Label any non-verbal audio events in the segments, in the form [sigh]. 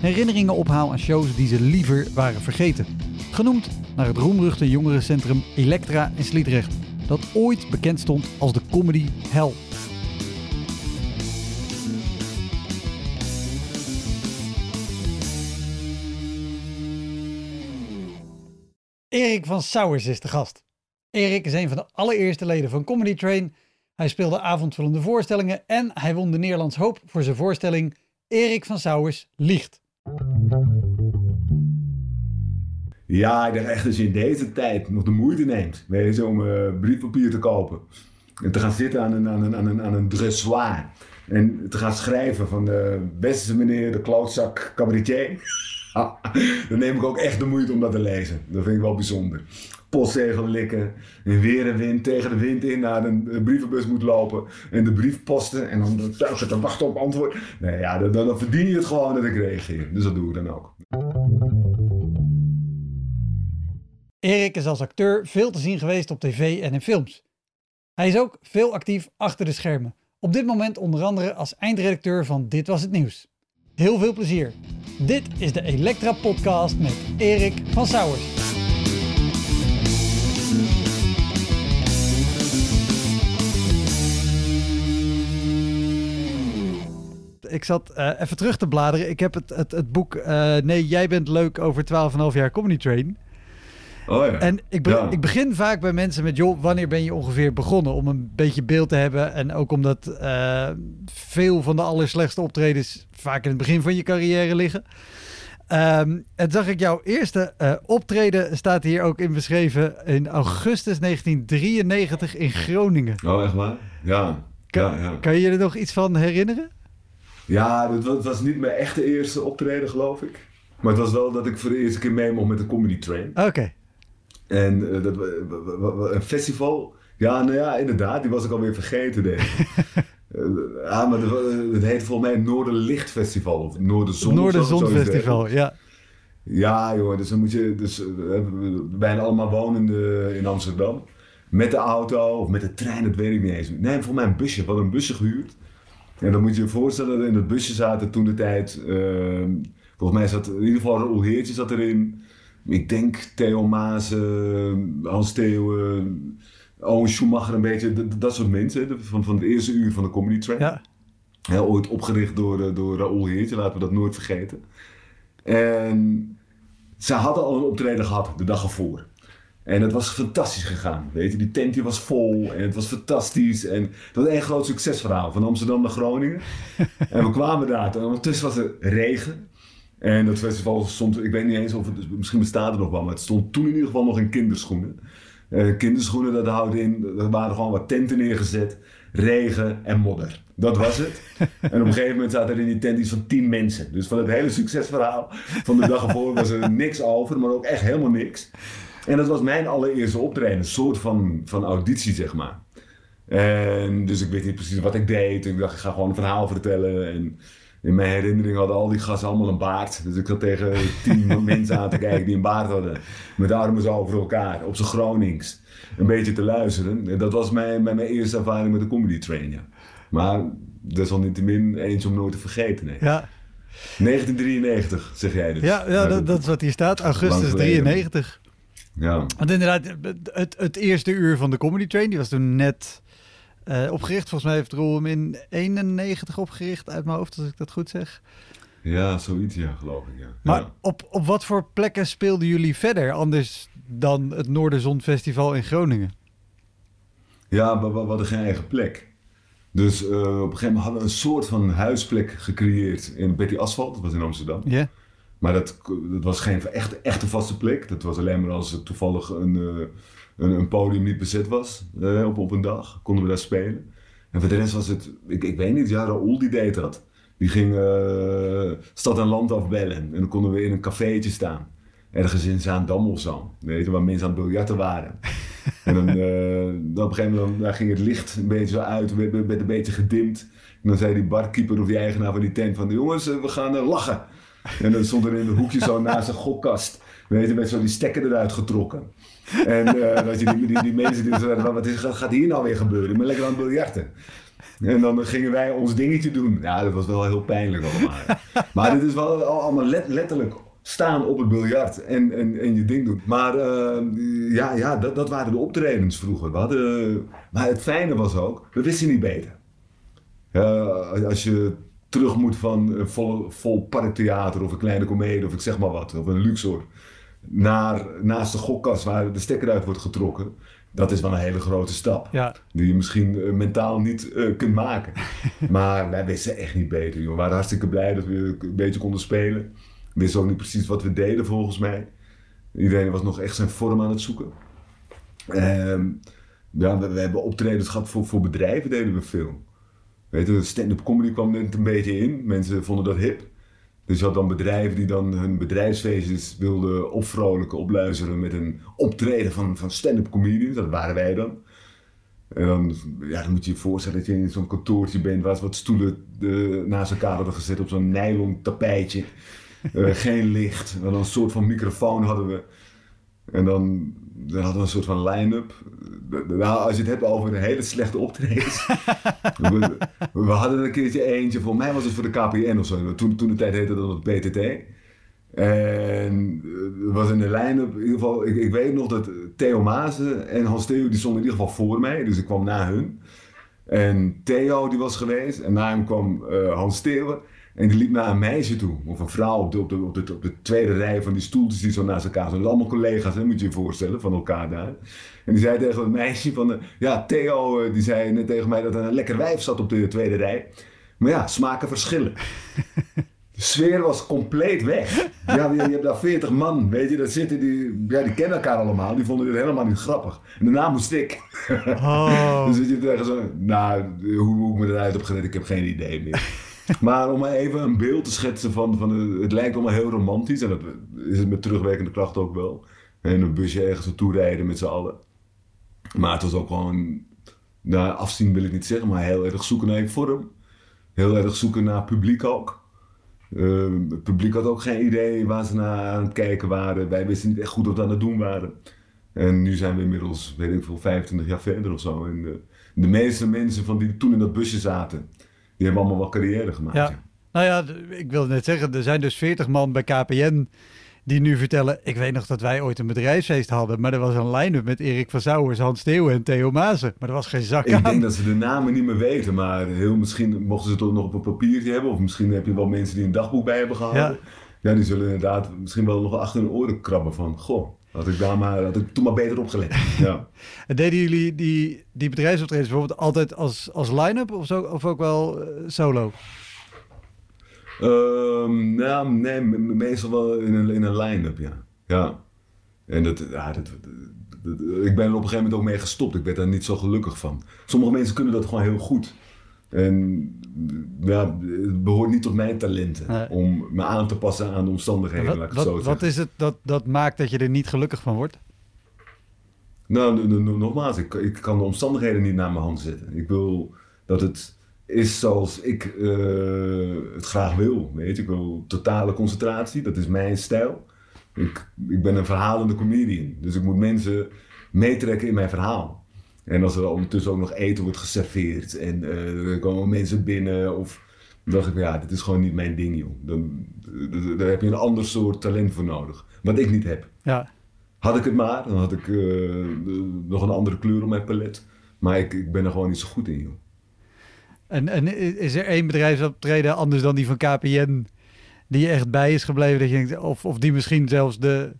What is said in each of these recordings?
herinneringen ophaal aan shows die ze liever waren vergeten. Genoemd naar het roemruchte jongerencentrum Elektra in Sliedrecht, dat ooit bekend stond als de comedy hell. Erik van Sauers is de gast. Erik is een van de allereerste leden van Comedy Train. Hij speelde avondvullende voorstellingen en hij won de Nederlands Hoop voor zijn voorstelling Erik van Sauers liegt. Ja, ik dacht echt als je in deze tijd nog de moeite neemt weet je, om uh, briefpapier te kopen. En te gaan zitten aan een, aan een, aan een, aan een dressoir. En te gaan schrijven van de beste meneer, de klootzak cabaretier. [laughs] Dan neem ik ook echt de moeite om dat te lezen. Dat vind ik wel bijzonder. Postzegel likken. En weer en wind tegen de wind in naar een brievenbus moet lopen. En de brief posten. En dan thuis te wachten op antwoord. Nee, ja, dan, dan verdien je het gewoon dat ik reageer. Dus dat doe ik dan ook. Erik is als acteur veel te zien geweest op tv en in films. Hij is ook veel actief achter de schermen. Op dit moment onder andere als eindredacteur van Dit Was Het Nieuws. Heel veel plezier. Dit is de Elektra Podcast met Erik van Sauers. Ik zat uh, even terug te bladeren. Ik heb het, het, het boek uh, Nee, jij bent leuk over 12,5 jaar Comedy Train. Oh ja. En ik, be ja. ik, begin vaak bij mensen met, joh, wanneer ben je ongeveer begonnen? Om een beetje beeld te hebben. En ook omdat uh, veel van de allerslechtste optredens vaak in het begin van je carrière liggen. Um, en zag ik jouw eerste uh, optreden, staat hier ook in beschreven, in augustus 1993 in Groningen. Oh, echt waar? Ja. Kan, ja, ja. kan je je er nog iets van herinneren? Ja, het was, was, niet mijn echte eerste optreden, geloof ik. Maar het was wel dat ik voor de eerste keer mee mocht met de Comedy Train. Oké. Okay. En uh, dat, een festival, ja, nou ja, inderdaad, die was ik alweer vergeten, denk ik. uh, [laughs] ja, maar het heet volgens mij Noorderlicht Festival of Noorderzon. Noorderzon ja. Ja, joh, dus dan moet je, dus we bijna allemaal wonende in Amsterdam. Met de auto of met de trein, dat weet ik niet eens. Nee, volgens mij een busje, we hadden een busje gehuurd. En dan moet je je voorstellen, in dat busje zaten toen de tijd, uh, volgens mij zat in ieder geval Roel Heertje zat erin. Ik denk Theo Maas, Hans Theeuwen, Owen Schumacher een beetje, dat, dat soort mensen van, van het eerste uur van de Comedy Train. Ja. Heel ooit opgericht door, door Raoul Heertje, laten we dat nooit vergeten. En ze hadden al een optreden gehad de dag ervoor. En het was fantastisch gegaan. Weet je, die tent die was vol en het was fantastisch. En het was een groot succesverhaal van Amsterdam naar Groningen. [laughs] en we kwamen daar. En ondertussen was er regen. En dat festival stond, ik weet niet eens of het, misschien bestaat er nog wel, maar het stond toen in ieder geval nog in kinderschoenen. Uh, kinderschoenen, dat houdt in, er waren gewoon wat tenten neergezet, regen en modder. Dat was het. [laughs] en op een gegeven moment zaten er in die tent iets van tien mensen. Dus van het hele succesverhaal van de dag ervoor was er niks over, maar ook echt helemaal niks. En dat was mijn allereerste optreden, een soort van, van auditie, zeg maar. En dus ik weet niet precies wat ik deed. Ik dacht, ik ga gewoon een verhaal vertellen. En in mijn herinnering hadden al die gasten allemaal een baard. Dus ik zat tegen tien [laughs] mensen aan te kijken die een baard hadden. Met armen zo over elkaar, op zijn Gronings. Een beetje te luisteren. En dat was mijn, mijn, mijn eerste ervaring met de comedy train, ja. Maar desalniettemin eens om nooit te vergeten, nee. Ja. 1993, zeg jij dus. Ja, ja dat, dat is wat hier staat. Augustus 93. Ja. Want inderdaad, het, het eerste uur van de comedy train, die was toen net... Uh, opgericht. Volgens mij heeft Roel hem in 91 opgericht, uit mijn hoofd, als ik dat goed zeg. Ja, zoiets, ja, geloof ik. Ja. Maar ja. op, op wat voor plekken speelden jullie verder, anders dan het Noorderzon in Groningen. Ja, we, we hadden geen eigen plek. Dus uh, op een gegeven moment hadden we een soort van huisplek gecreëerd in Betty Asphalt, dat was in Amsterdam. Ja. Maar dat, dat was geen echte, echte vaste plek. Dat was alleen maar als er toevallig een, uh, een, een, podium niet bezet was uh, op, op een dag, konden we daar spelen. En voor de rest was het, ik, ik weet niet, ja, Raoul die deed dat. Die ging stad en land afbellen en dan konden we in een cafeetje staan ergens in Zaandam of zo. Weet je, waar mensen aan het biljarten waren. [laughs] en dan, uh, dan op een gegeven moment dan ging het licht een beetje zo uit, werd, werd een beetje gedimd. En dan zei die barkeeper of die eigenaar van die tent van... jongens, eh, we gaan uh, lachen. En dan stond er in een hoekje zo naast een gokkast. Weet je, met zo die stekker eruit getrokken. En uh, dat je die, die, die, mensen die zeiden, wat is, gaat hier nou weer gebeuren? Ben lekker aan het biljarten. En dan gingen wij ons dingetje doen. Ja, dat was wel heel pijnlijk allemaal. Maar dit is wel allemaal letterlijk staan op het biljart en, en, en je ding doen. Maar uh, ja, ja dat, dat waren de optredens vroeger. We hadden, maar het fijne was ook, we wisten niet beter. Als je terug moet van een vol, vol parktheater of een kleine komedie of ik zeg maar wat, of een Luxor, naar, naast de gokkast waar de stekker uit wordt getrokken. Dat is wel een hele grote stap. Ja. Die je misschien uh, mentaal niet uh, kunt maken. [laughs] maar wij wisten echt niet beter. Joh. We waren hartstikke blij dat we een beetje konden spelen wisten ook niet precies wat we deden volgens mij. Iedereen was nog echt zijn vorm aan het zoeken. Um, ja, we, we, hebben optredens gehad voor, voor bedrijven, deden we veel. Weet je, stand-up comedy kwam net een beetje in. Mensen vonden dat hip. Dus je had dan bedrijven die dan hun bedrijfsfeestjes wilden opvrolijken, opluisteren met een optreden van, van stand-up comedians. Dat waren wij dan. En dan, ja, dan moet je je voorstellen dat je in zo'n kantoortje bent waar ze wat stoelen de, naast elkaar hadden gezet op zo'n nylon tapijtje. Uh, geen licht. En dan een soort van microfoon hadden we. En dan, dan hadden we een soort van line-up. Nou, als je het hebt over een hele slechte optredens. [laughs] we, we, hadden een keertje eentje, voor mij was het voor de KPN of zo. Toen, toen de tijd heette dat het BTT. En er was in de line-up, in ieder geval, ik, ik weet nog dat Theo Mazen en Hans Theo, die stonden in ieder geval voor mij. Dus ik kwam na hun. En Theo die was geweest en na hem kwam uh, Hans Theo. En die liep naar een meisje toe, of een vrouw op de, op de, op de, op de tweede rij van die stoeltjes die zo naast elkaar. Dus allemaal collega's, hè, moet je je voorstellen, van elkaar daar. En die zei tegen het meisje van, de, ja, Theo, eh, die zei net tegen mij dat er een lekker wijf zat op de tweede rij. Maar ja, smaken verschillen. [laughs] De sfeer was compleet weg. Ja, je, hebt daar 40 man, weet je, dat zitten die, ja, die kennen elkaar allemaal. Die vonden dit helemaal niet grappig. En daarna moest ik. Oh. [laughs] dus je tegen zo, nou, hoe, hoe ik me eruit heb ik heb geen idee meer. Maar om even een beeld te schetsen van, van het lijkt allemaal heel romantisch. En dat is het met terugwerkende kracht ook wel. En een busje ergens naartoe rijden met z'n allen. Maar het was ook gewoon, nou, afzien wil ik niet zeggen, maar heel erg zoeken naar je vorm. Heel erg zoeken naar publiek ook. Uh, het publiek had ook geen idee waar ze naar aan het kijken waren. Wij wisten niet echt goed wat we aan het doen waren. En nu zijn we inmiddels, weet ik veel, 25 jaar verder of zo. En de, de meeste mensen van die toen in dat busje zaten, die hebben allemaal wel carrière gemaakt. Ja. Nou ja, ik wilde net zeggen, er zijn dus 40 man bij KPN die nu vertellen... Ik weet nog dat wij ooit een bedrijfsfeest hadden... maar er was een line-up met Erik van Zouwers, Hans Theo en Theo Mazen. Maar er was geen zak ik aan. Ik denk dat ze de namen niet meer weten, maar heel misschien mochten ze het toch nog op een papiertje hebben... of misschien heb je wel mensen die een dagboek bij hebben gehouden. Ja. ja, die zullen inderdaad misschien wel nog achter hun oren krabben van... Goh, had ik, daar maar, had ik toen maar beter opgelet. [laughs] Ja. en deden jullie die, die bedrijfsoptredens bijvoorbeeld altijd als, als line-up of, zo, of ook wel uh, solo? Um, nou, nee, meestal wel in een, in een line-up, ja. ja. En dat, ja, dat, dat, ik ben er op een gegeven moment ook mee gestopt. Ik werd daar niet zo gelukkig van. Sommige mensen kunnen dat gewoon heel goed. En ja, het behoort niet tot mijn talenten om me aan te passen aan de omstandigheden. Wat, wat, wat is het dat, dat maakt dat je er niet gelukkig van wordt? Nou, nogmaals, ik, ik kan de omstandigheden niet naar mijn hand zetten. Ik wil dat het is zoals ik uh, het graag wil. Weet je? Ik wil totale concentratie, dat is mijn stijl. Ik, ik ben een verhalende comedian, dus ik moet mensen meetrekken in mijn verhaal. En als er ondertussen ook nog eten wordt geserveerd en uh, er komen mensen binnen of... Dan dacht ik, ja, dit is gewoon niet mijn ding, joh. Dan, daar heb je een ander soort talent voor nodig. Wat ik niet heb. Ja. Had ik het maar, dan had ik uh, nog een andere kleur op mijn palet. Maar ik, ik ben er gewoon niet zo goed in, joh. En, en is er één bedrijfsoptreden anders dan die van KPN die je echt bij is gebleven? Dat je denkt, of, of die misschien zelfs de,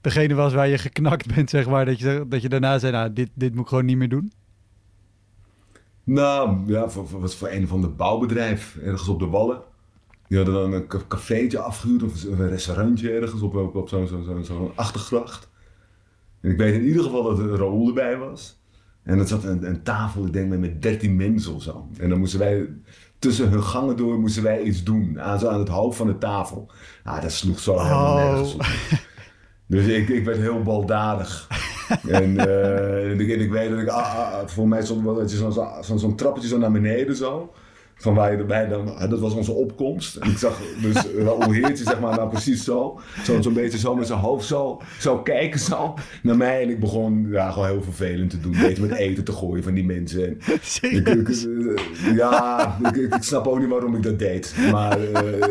degene was waar je geknakt bent, zeg maar. Dat je, dat je daarna zei, nou, dit, dit moet ik gewoon niet meer doen? Nou, ja, voor, voor, was voor een van de bouwbedrijf, ergens op de Wallen. Die hadden dan een cafeetje afgehuurd of een restaurantje ergens op, op, op zo'n zo, zo, zo achtergracht. En ik weet in ieder geval dat er Raoul erbij was. En dat zat een, een tafel, ik denk met, met 13 mensen of zo. En dan moesten wij tussen hun gangen door moesten wij iets doen. Aan, zo aan het hoofd van de tafel. Ah, dat sloeg zo helemaal Oh. nergens op. Dus ik, ik werd heel baldadig. [laughs] en, eh, en ik, en ik weet dat ik, ah, ah, ah, voor mij stond wel zo'n zo, zo, trappetje zo naar beneden zo. Van waar je erbij dan, dat was onze opkomst. En ik zag dus Raoul Heertje, zeg maar, nou precies zo. Zo'n beetje zo met zijn hoofd zo, zo kijken zo naar mij. En ik begon ja, gewoon heel vervelend te doen. Weet je, met eten te gooien van die mensen. En ik, ik, Serieus? eh, ja, ik, snap ook niet waarom ik dat deed. Maar, eh,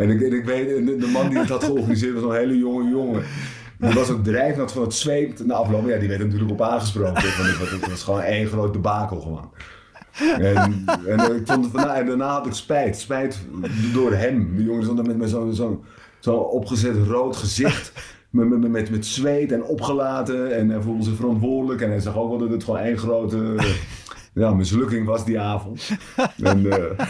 en, ik, ik weet, de, man die het had georganiseerd was een hele jonge jongen. Die was ook drijfnat van het zweet na afloop. Ja, die werd er natuurlijk op aangesproken. Het, was- gewoon één groot debakel gewoon. En, en ik vond het van, en daarna had ik spijt. Spijt door hem. Die jongen stond met, met zo'n zo, zo opgezet rood gezicht. Met, met, met, met zweet en opgelaten. En hij voelde zich verantwoordelijk. En hij zag ook wel dat het gewoon één grote ja, mislukking was die avond. [laughs] En, eh,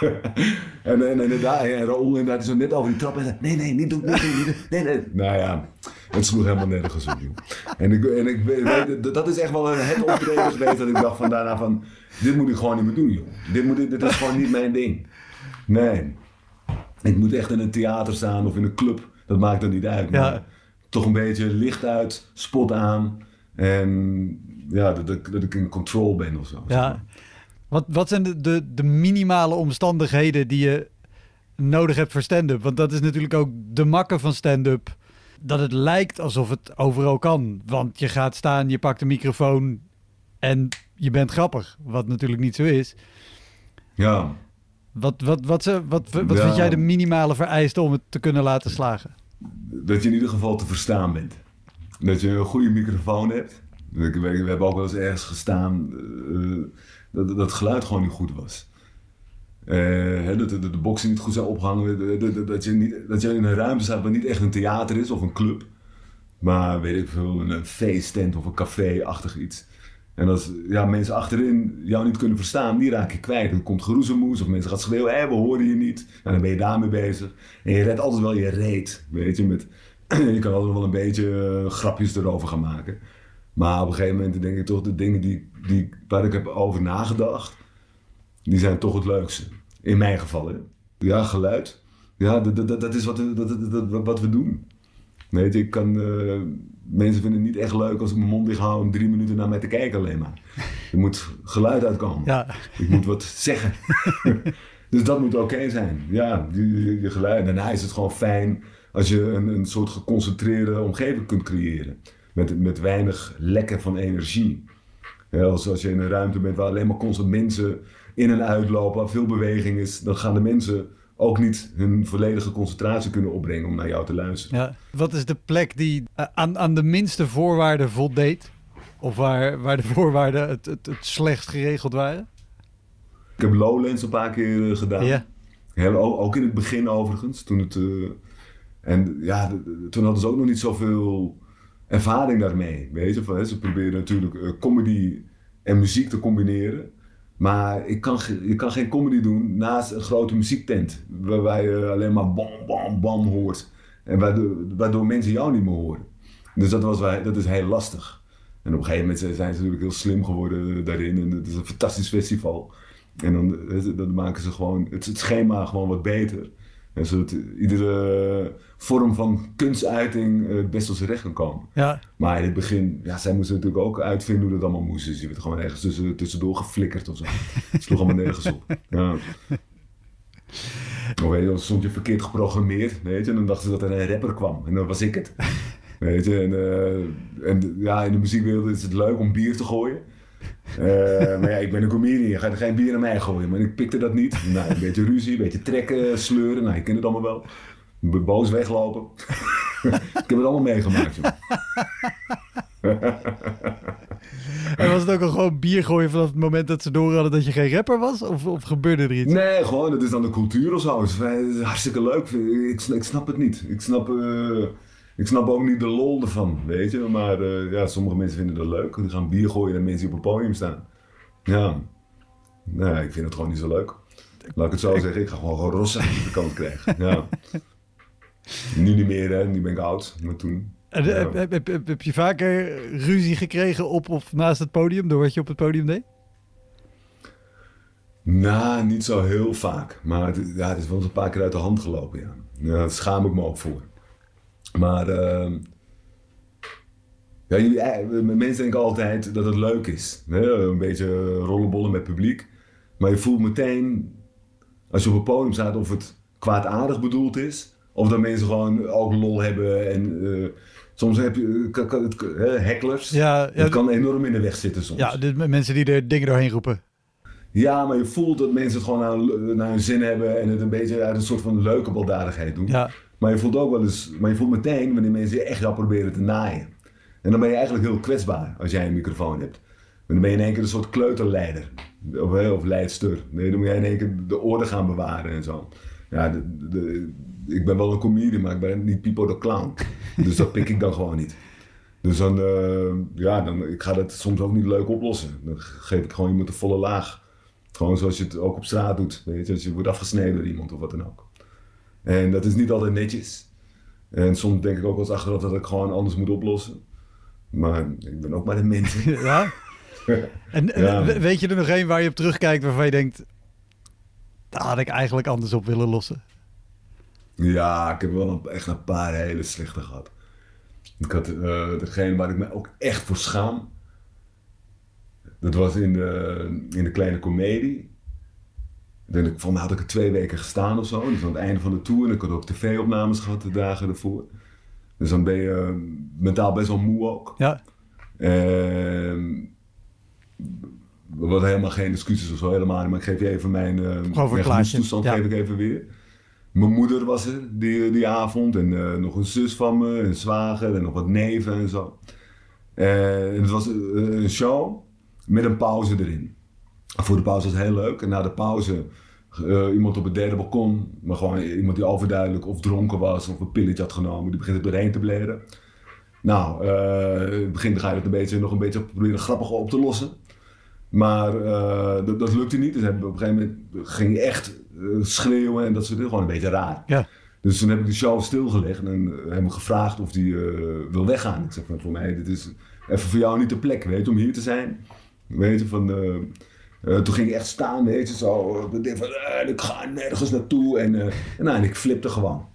[laughs] en, en, inderdaad, en Raoul inderdaad zo net over die trap en zei, nee, nee, niet doen, niet doen, niet doen, nee, nee. [laughs] Nou ja, het sloeg helemaal nergens op, joh. En ik, en ik weet, dat is echt wel een- het optreden geweest dat ik dacht van daarna van, dit moet ik gewoon niet meer doen, joh. Dit, moet, dit is gewoon niet mijn ding. Nee. Ik moet echt in een theater staan of in een club, dat maakt dan niet uit. Maar Ja. toch een beetje licht uit, spot aan. En ja, dat, ik- dat ik in control ben of zo. zeg maar. Ja. Wat, wat zijn de, de, de minimale omstandigheden die je nodig hebt voor stand-up? Want dat is natuurlijk ook de makke van stand-up. Dat het lijkt alsof het overal kan. Want je gaat staan, je pakt een microfoon en je bent grappig. Wat natuurlijk niet zo is. Ja. Wat, wat, wat, wat, wat Ja. vind jij de minimale vereiste om het te kunnen laten slagen? dat je in ieder geval te verstaan bent. Dat je een goede microfoon hebt. We hebben ook wel eens ergens gestaan eh, dat, dat het geluid gewoon niet goed was. Eh, hè, dat de, de, boxen niet goed zijn opgehangen. Dat- dat- je, niet, dat je in een ruimte staat waar niet echt een theater is of een club. Maar weet ik veel, een, een feesttent of een café-achtig iets. En als ja, mensen achterin jou niet kunnen verstaan, die raak je kwijt. Dan komt geroezemoes of mensen gaan schreeuwen, hé, we horen je niet. En dan ben je daarmee bezig. En je redt altijd wel je reet, weet je. Met, [clears throat] je kan altijd wel een beetje eh, grapjes erover gaan maken. Maar op een gegeven moment denk ik toch, de dingen die, die, waar ik heb over nagedacht, die zijn toch het leukste. In mijn geval, hè. Ja, geluid. Ja, dat, dat, dat is wat, dat, wat we doen. Weet je, ik kan, eh, mensen vinden het niet echt leuk als ik mijn mond dicht hou om drie minuten naar mij te kijken alleen maar. Er moet geluid uitkomen. Ja, Ik moet wat zeggen. [laughs] dus dat moet oké zijn. Ja, je, je, je geluid. Daarna is het gewoon fijn als je een, een soort geconcentreerde omgeving kunt creëren. Met, met weinig lekken van energie. Ja, als, als je in een ruimte bent waar alleen maar constant mensen in en uitlopen, waar veel beweging is, dan gaan de mensen ook niet hun volledige concentratie kunnen opbrengen om naar jou te luisteren. ja. Wat is de plek die eh, aan, aan de minste voorwaarden voldeed? Of waar, waar de voorwaarden het, het, het slechtst geregeld waren? Ik heb Lowlands een paar keer eh, gedaan. Ja. Ja, ook, ook in het begin overigens. Toen het, eh, en ja, toen hadden ze ook nog niet zoveel ervaring daarmee. Weet je? Van, ze proberen natuurlijk eh, comedy en muziek te combineren. Maar ik kan, je kan geen comedy doen naast een grote muziektent. Waarbij je alleen maar bam, bam, bam hoort. En waardoor, mensen jou niet meer horen. Dus dat, was, dat is heel lastig. En op een gegeven moment zijn ze natuurlijk heel slim geworden daarin. En het is een fantastisch festival. En dan, eh, dan maken ze gewoon het schema gewoon wat beter. En zodat iedere vorm van kunstuiting eh, best tot zijn recht kan komen. Ja, Maar in het begin, ja, zij moesten natuurlijk ook uitvinden hoe dat allemaal moest. Dus je werd gewoon ergens tussen, tussendoor geflikkerd of zo. [laughs] Het sloeg allemaal nergens op. Ja. Of weet je, dan stond je verkeerd geprogrammeerd, weet je. En dan dachten ze dat er een rapper kwam. En dan was ik het. [laughs] Weet je, en, eh, en ja, in de muziekwereld is het leuk om bier te gooien. Eh, maar ja, ik ben een comedian, je gaat geen bier naar mij gooien. Maar ik pikte dat niet. Nou, een beetje ruzie, een beetje trekken, sleuren. Nou, je kent het allemaal wel. Boos weglopen. [laughs] ik heb het allemaal meegemaakt, joh. [laughs] en was het ook al gewoon bier gooien vanaf het moment dat ze door hadden dat je geen rapper was? Of, of gebeurde er iets? Nee, gewoon, dat is dan de cultuur of zo. Het is is hartstikke leuk. Ik, ik snap het niet. Ik snap, eh, ik snap ook niet de lol ervan, weet je. Maar eh, ja, sommige mensen vinden dat leuk. Die gaan bier gooien naar mensen die op het podium staan. Ja, nee, ik vind het gewoon niet zo leuk. Laat ik het zo zeggen, ik ga gewoon, rossen aan de kant krijgen. Ja. Nu niet meer, hè. Nu ben ik oud, maar toen. En, Ja. heb, heb, heb, heb- heb je vaker ruzie gekregen op of naast het podium door wat je op het podium deed? Nou, niet zo heel vaak. Maar het, ja, het is wel eens een paar keer uit de hand gelopen, ja. ja daar schaam ik me ook voor. Maar ehm, ja, eh, mensen denken altijd dat het leuk is. Hè? Een beetje rollenbollen met publiek. Maar je voelt meteen, als je op het podium staat, of het kwaadaardig bedoeld is. Of dat mensen gewoon ook lol hebben. En eh, soms heb je kan- kan het, hecklers. Ja, ja, Het kan enorm in de weg zitten soms. ja de mensen die er dingen doorheen roepen. Ja, maar je voelt dat mensen het gewoon naar, naar hun zin hebben en het een beetje uit een soort van leuke baldadigheid doen. Ja, Maar je voelt ook wel eens, maar je voelt meteen wanneer mensen je echt gaan proberen te naaien. En dan ben je eigenlijk heel kwetsbaar als jij een microfoon hebt. Dan ben je in één keer een soort kleuterleider. Of, of leidster. Nee, dan moet jij in één keer de orde gaan bewaren en zo. Ja, de, de- ik ben wel een comedian, maar ik ben niet Pipo de Clown. Dus dat pik ik dan gewoon niet. Dus dan, eh, ja, dan, ik ga dat soms ook niet leuk oplossen. Dan geef ik gewoon iemand een volle laag. Gewoon zoals je het ook op straat doet. Weet je, als je wordt afgesneden door iemand of wat dan ook. En dat is niet altijd netjes. En soms denk ik ook wel eens achteraf dat ik gewoon anders moet oplossen. Maar ik ben ook maar een mens. [laughs] ja. En, Ja. weet je er nog één waar je op terugkijkt waarvan je denkt... Daar had ik eigenlijk anders op willen lossen. Ja, ik heb wel een- echt een paar hele slechte gehad. Ik had eh, degene waar ik me ook echt voor schaam. Dat was in de, in de kleine komedie. Ik denk, van had ik er twee weken gestaan of zo. Dus aan het einde van de tour. En ik had ook tv-opnames gehad de dagen ervoor. Dus dan ben je eh, mentaal best wel moe ook. Ja, Ehm er worden helemaal geen excuses of zo, helemaal niet. Maar ik geef je even mijn uh, plaatje, toestand ja. geef ik even weer. Mijn moeder was er die, die avond en eh, nog een zus van me, een zwager en nog wat neven en zo. Eh, en het was eh, een show met een pauze erin. Voor de pauze was het heel leuk. En na de pauze eh, iemand op het derde balkon, maar gewoon iemand die overduidelijk of dronken was of een pilletje had genomen, die begint er doorheen te bleren. Nou, eh, in het begin ga je het een beetje, nog een beetje proberen grappig op te lossen. Maar eh, dat, dat lukte niet. Dus op een gegeven moment ging hij echt schreeuwen en dat soort dingen. Gewoon een beetje raar. ja. Dus toen heb ik de show stilgelegd en hem gevraagd of hij wil weggaan. Ik zeg van voor mij, dit is even voor jou niet de plek, weet je, om hier te zijn. Weet je, van... eh, toen ging ik echt staan, weet je, zo. Ik denk van, eh, ik ga nergens naartoe. En, eh, en, en ik flipte gewoon.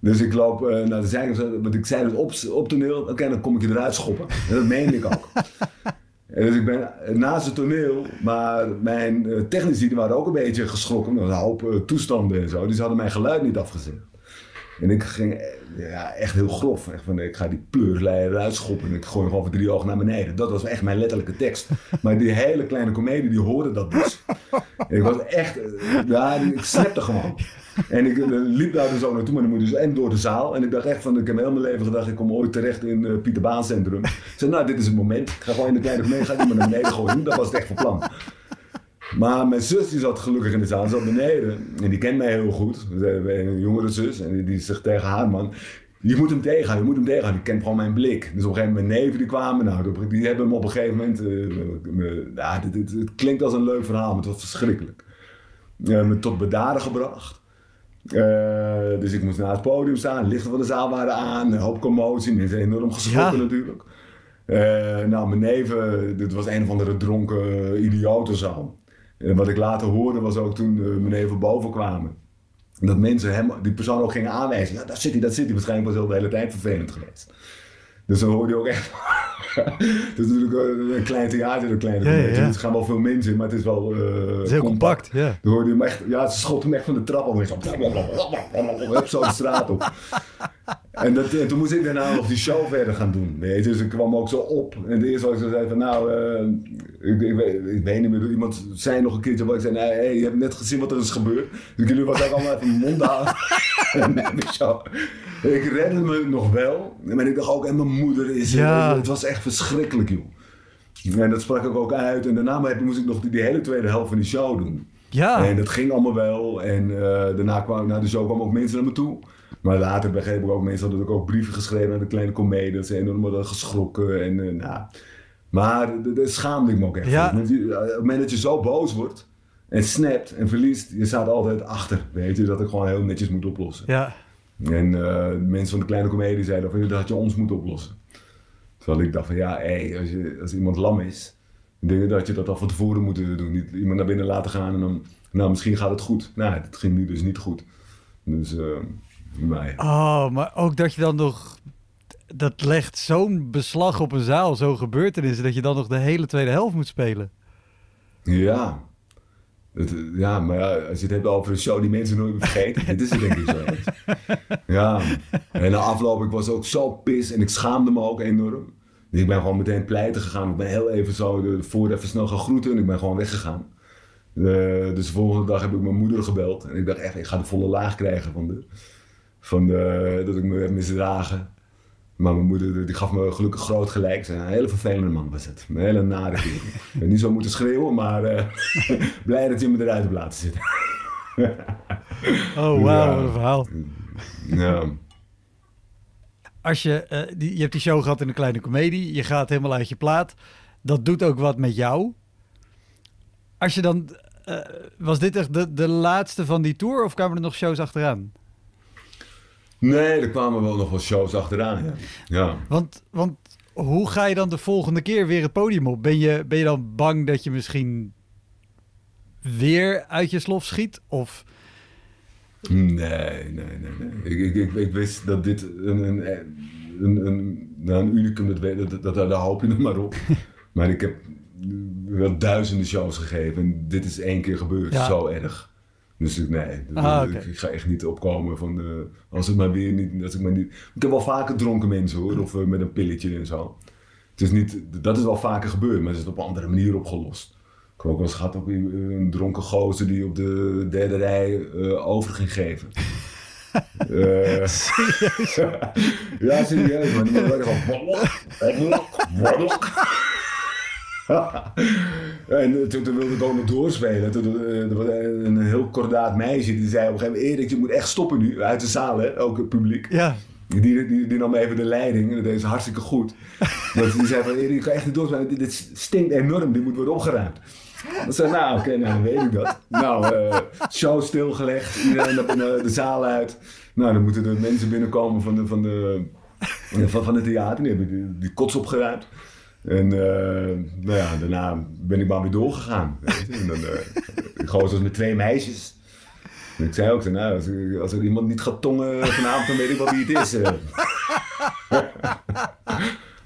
Dus ik loop naar de zijkant, want ik zei dus op, op toneel, oké, dan kom ik je eruit schoppen. En dat meende ik ook. [laughs] En dus ik ben naast het toneel, maar mijn technici die waren ook een beetje geschrokken. Er was een hoop toestanden en zo. Dus ze hadden mijn geluid niet afgezet. En ik ging eh, ja, echt heel grof. Echt van, ik ga die pleursleier eruit schoppen. En ik gooi hem gewoon voor drie ogen naar beneden. Dat was echt mijn letterlijke tekst. [laughs] Maar die hele kleine komedie, die hoorde dat dus. En ik was echt... eh, Ja, ik snapte gewoon. En ik eh, liep daar dus ook naartoe, maar dan moet dus en door de zaal. En ik dacht echt van, ik heb heel mijn leven gedacht, ik kom ooit terecht in uh, Pieter Baan Centrum. Ik zei, nou, dit is het moment. Ik ga gewoon in de kleine komedie, ga die maar naar beneden gooien. Dat was het echt van plan. Maar mijn zus die zat gelukkig in de zaal, zat beneden. En die kent mij heel goed. Een jongere zus. En die, die zegt tegen haar man... Je moet hem tegengaan, je moet hem tegengaan. Die kent gewoon mijn blik. Dus op een gegeven moment mijn neven die kwamen. Nou, die hebben hem op een gegeven moment... Uh, ja, dit, dit, het klinkt als een leuk verhaal, maar het was verschrikkelijk. Uh, me tot bedaren gebracht. Uh, dus ik moest naar het podium staan. Lichten van de zaal waren aan. Een hoop commotie. Mensen enorm geschrokken ja. natuurlijk. Nou, mijn neven... Dit was een of andere dronken idioot of zo. En wat ik later hoorde was ook toen uh, mijn neven boven kwamen. Dat mensen hem, die persoon ook gingen aanwijzen. Ja, daar zit hij, dat zit hij. Waarschijnlijk was hij de hele tijd vervelend geweest. Dus dan hoorde je ook echt... [laughs] het is natuurlijk een klein theater, een kleine ja, ja, ja. Er gaan wel veel mensen in, maar het is wel uh, het is heel compact. compact ja. Dan hoorde je hem echt... Ja, ze schot hem echt van de trap af. [laughs] Zo de straat op. [laughs] En, dat, en toen moest ik daarna nog die show verder gaan doen. Weet je? Dus ik kwam ook zo op. En het eerste wat ik zo zei van... Nou, uh, ik, ik, ik, ik weet niet meer. Iemand zei nog een keertje... Waar ik zei... Nee, hey, je hebt net gezien wat er is gebeurd. Dus jullie was ook allemaal even mijn mond houden. [laughs] ik redde me nog wel. Maar ik dacht ook... En mijn moeder is... Ja. Het was echt verschrikkelijk, joh. En dat sprak ik ook uit. En daarna moest ik nog die, die hele tweede helft van die show doen. Ja. En dat ging allemaal wel. En uh, daarna kwam, na de show kwamen ook mensen naar me toe. Maar later begreep ik ook, mensen hadden ook brieven geschreven aan de kleine comedies en enorm hadden geschrokken. En, uh, nou. Maar daar schaamde ik me ook echt Ja. je- Op het moment dat je zo boos wordt en snapt en verliest, je staat altijd achter. Weet je, dat ik gewoon heel netjes moet oplossen. Ja. En eh, mensen van de kleine comedie zeiden van, dat je ons moeten oplossen. Terwijl ik dacht van, ja, als, je, als iemand lam is, dan denk ik dat je dat al van tevoren moet doen. Niet iemand naar binnen laten gaan en dan, nou, misschien gaat het goed. Nou, het ging nu dus niet goed. Dus, eh ja. Oh, maar ook dat je dan nog... Dat legt zo'n beslag op een zaal, zo'n gebeurtenissen... dat je dan nog de hele tweede helft moet spelen. Ja. Het, ja, maar ja, als je het hebt over een show die mensen nooit meer vergeten, dit is het denk ik zo. [laughs] Ja, en na afloop, ik was ook zo pis en ik schaamde me ook enorm. Dus ik ben gewoon meteen pleiten gegaan. Ik ben heel even zo ervoor even snel gaan groeten en ik ben gewoon weggegaan. Eh, dus de volgende dag heb ik mijn moeder gebeld. En ik dacht echt, ik ga de volle laag krijgen van, de, van de, dat ik me heb misdragen. Maar mijn moeder die gaf me gelukkig groot gelijk. Ze zei, Een hele vervelende man was het. Een hele nare kerel. [laughs] Ik heb niet zo moeten schreeuwen, maar eh, [laughs] blij dat je me eruit hebt laten zitten. [laughs] Oh, wauw, wat een verhaal. Ja. Als je, eh, die, je hebt die show gehad in een kleine komedie, je gaat helemaal uit je plaat. Dat doet ook wat met jou. Als je dan, eh, was dit echt de, de laatste van die tour of kwamen er nog shows achteraan? Nee, er kwamen wel nog wel shows achteraan. Ja. ja. Want, want hoe ga je dan de volgende keer weer het podium op? Ben je, ben je dan bang dat je misschien weer uit je slof schiet? Of Nee, nee, nee. nee. Ik, ik, ik, wist dat dit een, een, een, een, nou, een unicum, dat, dat, dat, daar hoop je nog maar op. [laughs] maar ik heb wel duizenden shows gegeven en dit is één keer gebeurd, Ja. zo erg. Dus ik, nee, Ah, ik, ga echt niet opkomen van de, als het maar weer niet, als ik maar niet. Ik heb wel vaker dronken mensen hoor, of eh, met een pilletje en zo. Het is niet, dat is wel vaker gebeurd, maar het is op een andere manier opgelost. Ik heb ook wel eens gehad op een dronken gozer die op de derde rij eh, over ging geven. [laughs] Eh, serieus? [laughs] ja, serieus, maar die man werd gewoon [laughs] En eh, toen, toen wilde ik ook nog doorspelen. Toen, eh, er was een heel kordaat meisje die zei op een gegeven moment... Erik, je moet echt stoppen nu, uit de zaal, hè, ook het publiek. Ja, Die, die, die nam even de leiding en dat deed ze hartstikke goed. [laughs] Dat die zei van, Erik, je kan echt niet doorspelen. Dit, dit stinkt enorm, dit moet worden opgeruimd. Dan zei nou oké, nou, dan weet ik dat. Nou, eh, show stilgelegd, iedereen op de, de zaal uit. Nou, dan moeten er mensen binnenkomen van, de, van, de, van, van het theater. Die hebben die, die kots opgeruimd. En eh, nou ja, daarna ben ik maar weer doorgegaan. [laughs] Weet je? En zoals met twee meisjes. Ik zei ook, nou, als, er- iemand niet gaat tongen vanavond, dan weet ik wel wie het is. eh. [laughs]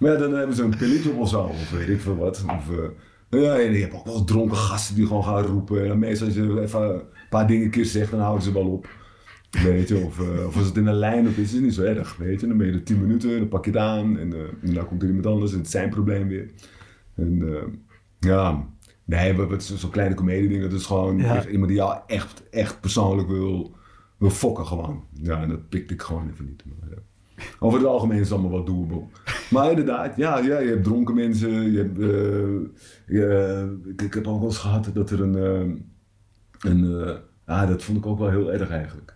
maar dan hebben ze een pilletje op of zo, of weet ik veel wat. Of, eh, ja, en je hebt ook wel dronken gasten die gewoon gaan roepen. En meestal als je even een paar dingen keer zegt, dan houden ze wel op. Weet je, of, eh, of als het in een line-up is, is het niet zo erg. Weet je, dan ben je er 10 minuten, dan pak je het aan en, eh, en dan komt er iemand anders en het is zijn probleem weer. En eh, ja, nee, het is zo'n kleine comedie ding, dat is gewoon Ja. echt iemand die jou echt, echt persoonlijk wil, wil fokken gewoon. Ja, en dat pikte ik gewoon even niet. Maar, ja. Over het algemeen is het allemaal wat doable. Maar inderdaad, ja, ja, je hebt dronken mensen. Je hebt, je- ik, ik heb ook wel eens gehad dat er een... een ja, dat vond ik ook wel heel erg eigenlijk.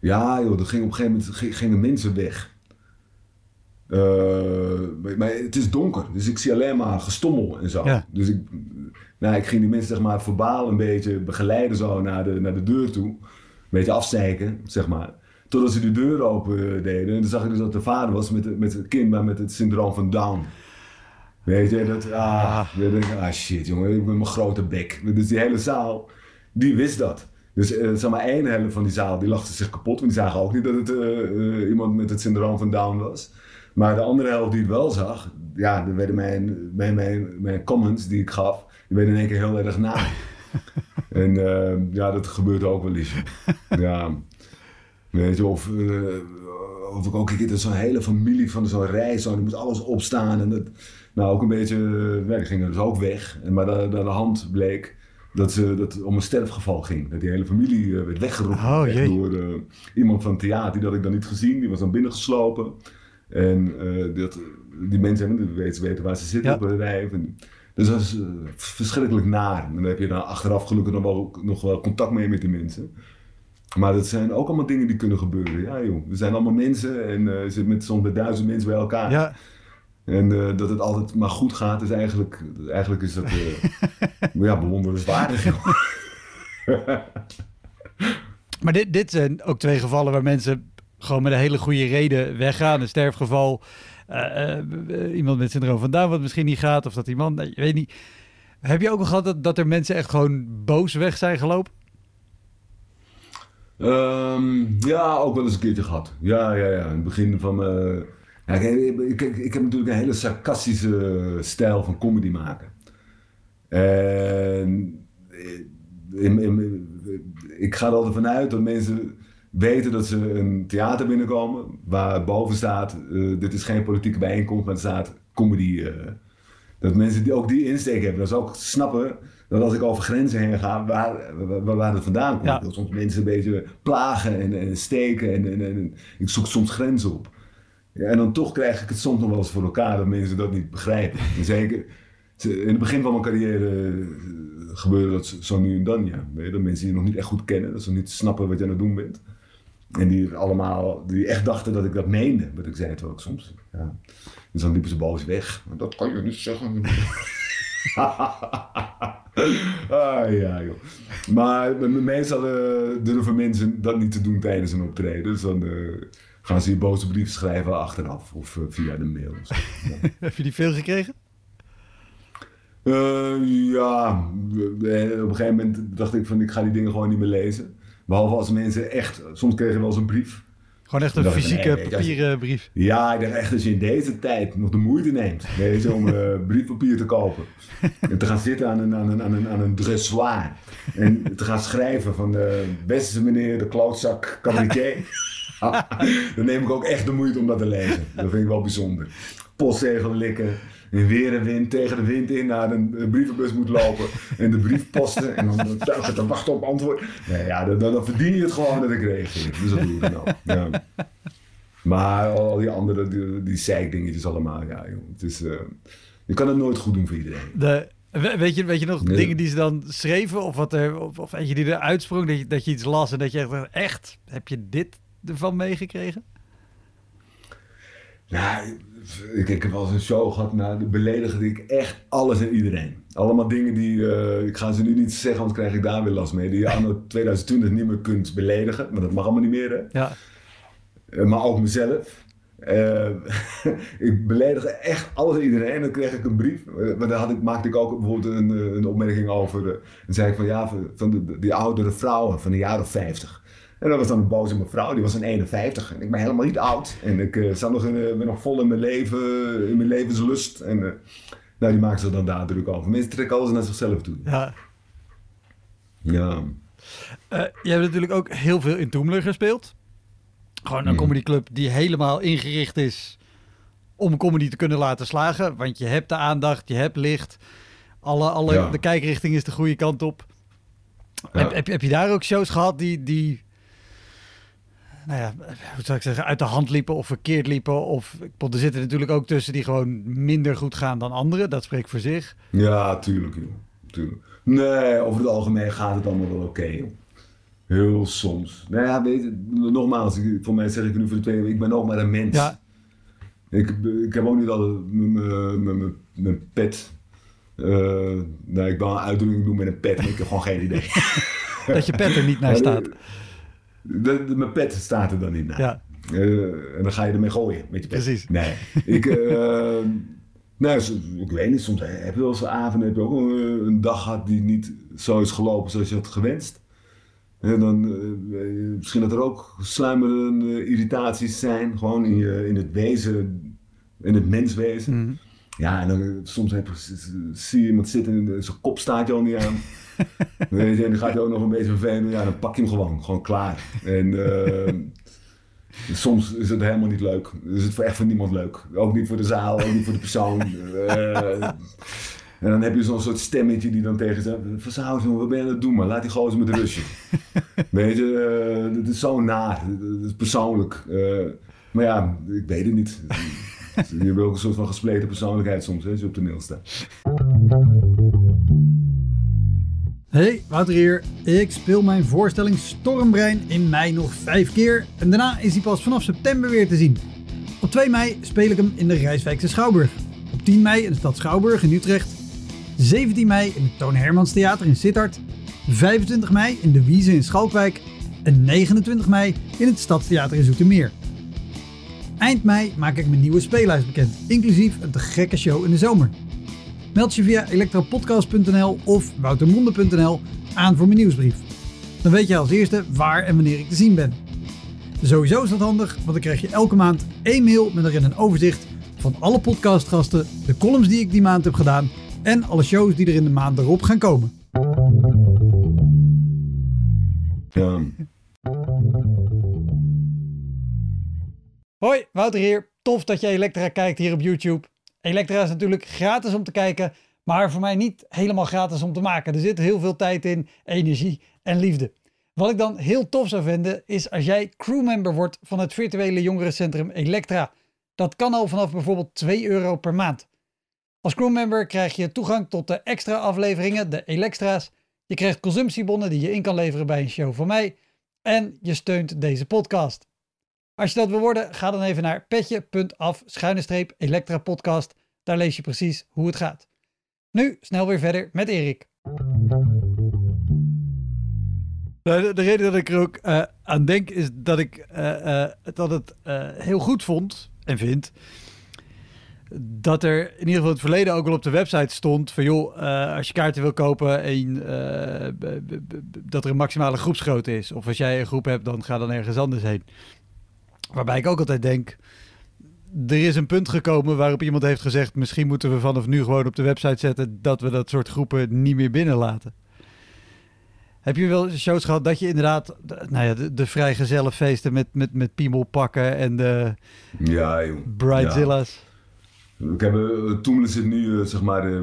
Ja, joh, er ging op een gegeven moment gingen mensen weg. Eh, maar, het is donker, dus ik zie alleen maar gestommel en zo. Ja. Dus ik, nou, ik ging die mensen zeg maar verbaal een beetje begeleiden zo naar de, naar de deur toe. Een beetje afzeiken, zeg maar. Totdat ze de deur open deden. En toen zag ik dus dat de vader was met, met het kind, maar met het syndroom van Down. Weet je, dat, ah, ik, ah shit jongen, ik ben mijn grote bek. Dus die hele zaal, die wist dat. Dus eh, zeg maar één helft van die zaal, die lachte zich kapot. Want die zagen ook niet dat het eh, eh, iemand met het syndroom van Down was. Maar de andere helft die het wel zag, ja, dan werden mijn, mijn, mijn, mijn comments die ik gaf, die werden in één keer heel erg na. [laughs] en ja, dat gebeurt ook wel eens. [laughs] ja. Weet je, of, of ik ook een keer dat zo'n hele familie van zo'n reis, zo, die moet alles opstaan. En dat, nou, ook een beetje, ja, die gingen dus ook weg. En maar naar de, de hand bleek dat, ze, dat het om een sterfgeval ging. Dat die hele familie eh, werd weggeroepen Oh, door eh, iemand van het theater. Die had ik dan niet gezien, die was dan binnengeslopen. En eh, dat, die mensen hebben, weten, weten waar ze zitten Ja. op een rij. En, dus dat eh, verschrikkelijk naar. En dan heb je dan achteraf gelukkig nog wel, nog wel contact mee met die mensen. Maar dat zijn ook allemaal dingen die kunnen gebeuren. Ja, joh. We zijn allemaal mensen en uh, zitten met soms met duizend mensen bij elkaar. Ja. En uh, dat het altijd maar goed gaat, is eigenlijk, eigenlijk is dat uh, [laughs] ja, bewonderenswaardig. [laughs] maar dit, dit zijn ook twee gevallen waar mensen gewoon met een hele goede reden weggaan. Een sterfgeval, iemand met syndroom van Down wat misschien niet gaat, of dat die man, je weet niet. Heb je ook al gehad dat, dat er mensen echt gewoon boos weg zijn gelopen? Um, ja, ook wel eens een keertje gehad. Ja, ja, ja. In het begin van. Ja, ik, ik, ik, heb natuurlijk een hele sarcastische stijl van comedy maken. En in, in, ik ga er altijd vanuit dat mensen weten dat ze een theater binnenkomen waar boven staat, uh, dit is geen politieke bijeenkomst, maar er staat comedy. Uh, dat mensen die ook die insteek hebben. Dat ze ook snappen dat als ik over grenzen heen ga, waar, waar, waar het vandaan komt. Ja. Dat soms mensen een beetje plagen en, en steken en, en, en, ik zoek soms grenzen op. Ja, en dan toch krijg ik het soms nog wel eens voor elkaar dat mensen dat niet begrijpen. En zeker in het begin van mijn carrière eh, gebeurde dat zo nu en dan. Ja. Dat mensen je nog niet echt goed kennen, dat ze niet snappen wat je aan het doen bent. En die allemaal, die echt dachten dat ik dat meende, wat ik zei het ook soms. Ja. Dus dan liepen ze boos weg. Dat kan je niet zeggen. [laughs] ah, ja, joh. Maar meestal uh, durven mensen dat niet te doen tijdens een optreden. Dus dan uh, gaan ze je boze brief schrijven achteraf of uh, via de mail. Zo. Ja. [laughs] Heb je die veel gekregen? ja, op een gegeven moment dacht ik van ik ga die dingen gewoon niet meer lezen. Behalve als mensen echt, soms kregen we wel eens een brief. Gewoon echt een fysieke nee, papieren brief. Ja, ik dacht echt als je in deze tijd nog de moeite neemt weet je, om uh, [laughs] briefpapier te kopen. en te gaan zitten aan een, aan een, aan een, aan een dressoir. En te gaan schrijven van de beste meneer de klootzak cabaretier. [laughs] [laughs] dan neem ik ook echt de moeite om dat te lezen. Dat vind ik wel bijzonder. Postzegel likken weer en wind tegen de wind in naar een, brievenbus moet lopen en de brief posten en dan [laughs] te wachten op antwoord. Nee, ja, dan, dan, verdien je het gewoon dat ik reageer. Dus dat doe ik nou. Ja. Maar al die andere, die, die zeikdingetjes allemaal, ja joh. Het is, uh, je kan het nooit goed doen voor iedereen. De, weet, je, weet je nog dingen die ze dan schreven of, wat er, of, of eentje die er uitsprong, dat je, dat je iets las en dat je echt, echt, heb je dit ervan meegekregen? Ja, ik, ik heb wel eens een show gehad, nou, de beledigen ik echt alles en iedereen. Allemaal dingen die, uh, ik ga ze nu niet zeggen, want krijg ik daar weer last mee. Die je [laughs] anno 2020 niet meer kunt beledigen, maar dat mag allemaal niet meer. Hè? Ja. Uh, maar ook mezelf. Uh, [laughs] ik beledigde echt alles en iedereen. En dan kreeg ik een brief. Maar daar had ik, maakte ik ook bijvoorbeeld een, een opmerking over. en zei ik van ja, van de, die oudere vrouwen van de jaren 50. En dat was dan een boze mevrouw, die was een 51. En ik ben helemaal niet oud. En ik uh, zat nog in, uh, ben nog vol in mijn leven, in mijn levenslust. En uh, nou, die maken ze dan daar druk over. Mensen trekken alles naar zichzelf toe. Ja. Ja. je hebt natuurlijk ook heel veel in Toemler gespeeld. Gewoon een mm. comedyclub die helemaal ingericht is om comedy te kunnen laten slagen. Want je hebt de aandacht, je hebt licht. Alle, alle, De kijkrichting is de goede kant op. Ja. Heb, heb, heb, je daar ook shows gehad die, die nou ja, hoe zou ik zeggen, uit de hand liepen of verkeerd liepen. Of er zitten natuurlijk ook tussen die gewoon minder goed gaan dan anderen. Dat spreekt voor zich. Ja, tuurlijk, joh. tuurlijk. Nee, over het algemeen gaat het allemaal wel oké. Heel soms. Nou ja, weet je, nogmaals, voor mij zeg ik nu voor de tweede ik ben ook maar een mens. Ja. Ik, ik heb ook niet altijd mijn pet. Uh, nee, ik ben een uitdrukking doen met een pet, maar ik heb gewoon geen idee. [laughs] dat je pet er niet naar staat. De, de, mijn pet staat er dan niet naar. Ja. Uh, en dan ga je ermee gooien met je pet. Precies. Nee. ik, uh, [laughs] nou, ik weet niet, soms heb je wel eens een avond heb je ook een, een, dag gehad die niet zo is gelopen zoals je had gewenst. En dan, uh, misschien dat er ook sluimerende irritaties zijn, gewoon in, je, in het wezen, in het menswezen. Mm -hmm. Ja, en dan soms heb, zie je iemand zitten en zijn kop staat je al niet aan. [laughs] Weet je, en dan gaat hij ook nog een beetje vervelend. Ja, dan pak je hem gewoon. Gewoon klaar. En uh, [laughs] soms is het helemaal niet leuk. Is het voor echt voor niemand leuk. Ook niet voor de zaal, ook niet voor de persoon. Uh, [laughs] en dan heb je zo'n soort stemmetje die dan tegen zegt: Van wat ben je aan het doen? Maar laat die gozer met rustje. weet je, uh, is zo naar. Het is persoonlijk. Uh, maar ja, ik weet het niet. [laughs] je hebt ook een soort van gespleten persoonlijkheid soms, hè, als je op toneel staat. Hey, Wouter hier. Ik speel mijn voorstelling Stormbrein in mei nog vijf keer en daarna is hij pas vanaf september weer te zien. Op 2 mei speel ik hem in de Rijswijkse Schouwburg. Op 10 mei in de stad Schouwburg in Utrecht. 17 mei in het Toon Hermans Theater in Sittard. 25 mei in de Wiese in Schalkwijk. En 29 mei in het Stadstheater in Zoetermeer. Eind mei maak ik mijn nieuwe speellijst bekend, inclusief een te gekke show in de zomer. Meld je via elektropodcast.nl of woutermonde.nl aan voor mijn nieuwsbrief. Dan weet je als eerste waar en wanneer ik te zien ben. Sowieso is dat handig, want dan krijg je elke maand één mail met erin een overzicht van alle podcastgasten, de columns die ik die maand heb gedaan en alle shows die er in de maand erop gaan komen. Hoi, Wouter hier. Tof dat je Elektra kijkt hier op YouTube. Elektra is natuurlijk gratis om te kijken, maar voor mij niet helemaal gratis om te maken. Er zit heel veel tijd in, energie en liefde. Wat ik dan heel tof zou vinden, is als jij crewmember wordt van het virtuele jongerencentrum Elektra. Dat kan al vanaf bijvoorbeeld 2 euro per maand. Als crewmember krijg je toegang tot de extra afleveringen, de Elektra's. Je krijgt consumptiebonnen die je in kan leveren bij een show van mij. En je steunt deze podcast. Als je dat wil worden, ga dan even naar petje.af schuine streep Elektra podcast. Daar lees je precies hoe het gaat. Nu snel weer verder met Erik. De, de reden dat ik er ook eh, aan denk is dat ik eh, eh, dat het heel goed vond en vind dat er in ieder geval het verleden ook al op de website stond van joh, als je kaarten wil kopen en dat er een maximale groepsgrootte is. Of als jij een groep hebt, dan ga dan ergens anders heen. Waarbij ik ook altijd denk, er is een punt gekomen waarop iemand heeft gezegd, misschien moeten we vanaf nu gewoon op de website zetten dat we dat soort groepen niet meer binnenlaten. Heb je wel shows gehad dat je inderdaad, de- nou ja, de, de vrijgezellenfeesten met, met, met piemelpakken en de Ja, bridezilla's? Ik heb, uh, Toemelen zit nu eh, zeg maar eh,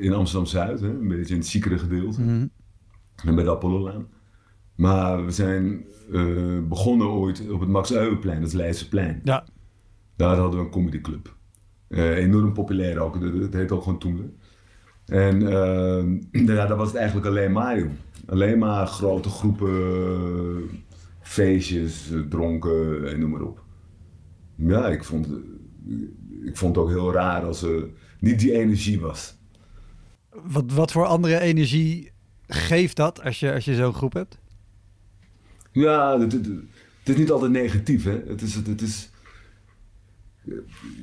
in Amsterdam-Zuid, een beetje in het ziekere gedeelte. Mhm. En bij de Apollolaan. Maar we zijn eh, begonnen ooit op het Max Euweplein, dat is Leidseplein. Ja, Daar hadden we een comedyclub. Eh enorm populair ook, het heet ook gewoon Toemelen. En eh, [clears throat] ja, dat was het eigenlijk alleen maar, joh. Alleen maar grote groepen, feestjes, dronken en noem maar op. Ja, ik vond, ik vond het ook heel raar als er niet die energie was. Wat, wat voor andere energie geeft dat als je, als je zo'n groep hebt? Ja, het, het, het is niet altijd negatief, hè. Het is, het, het is...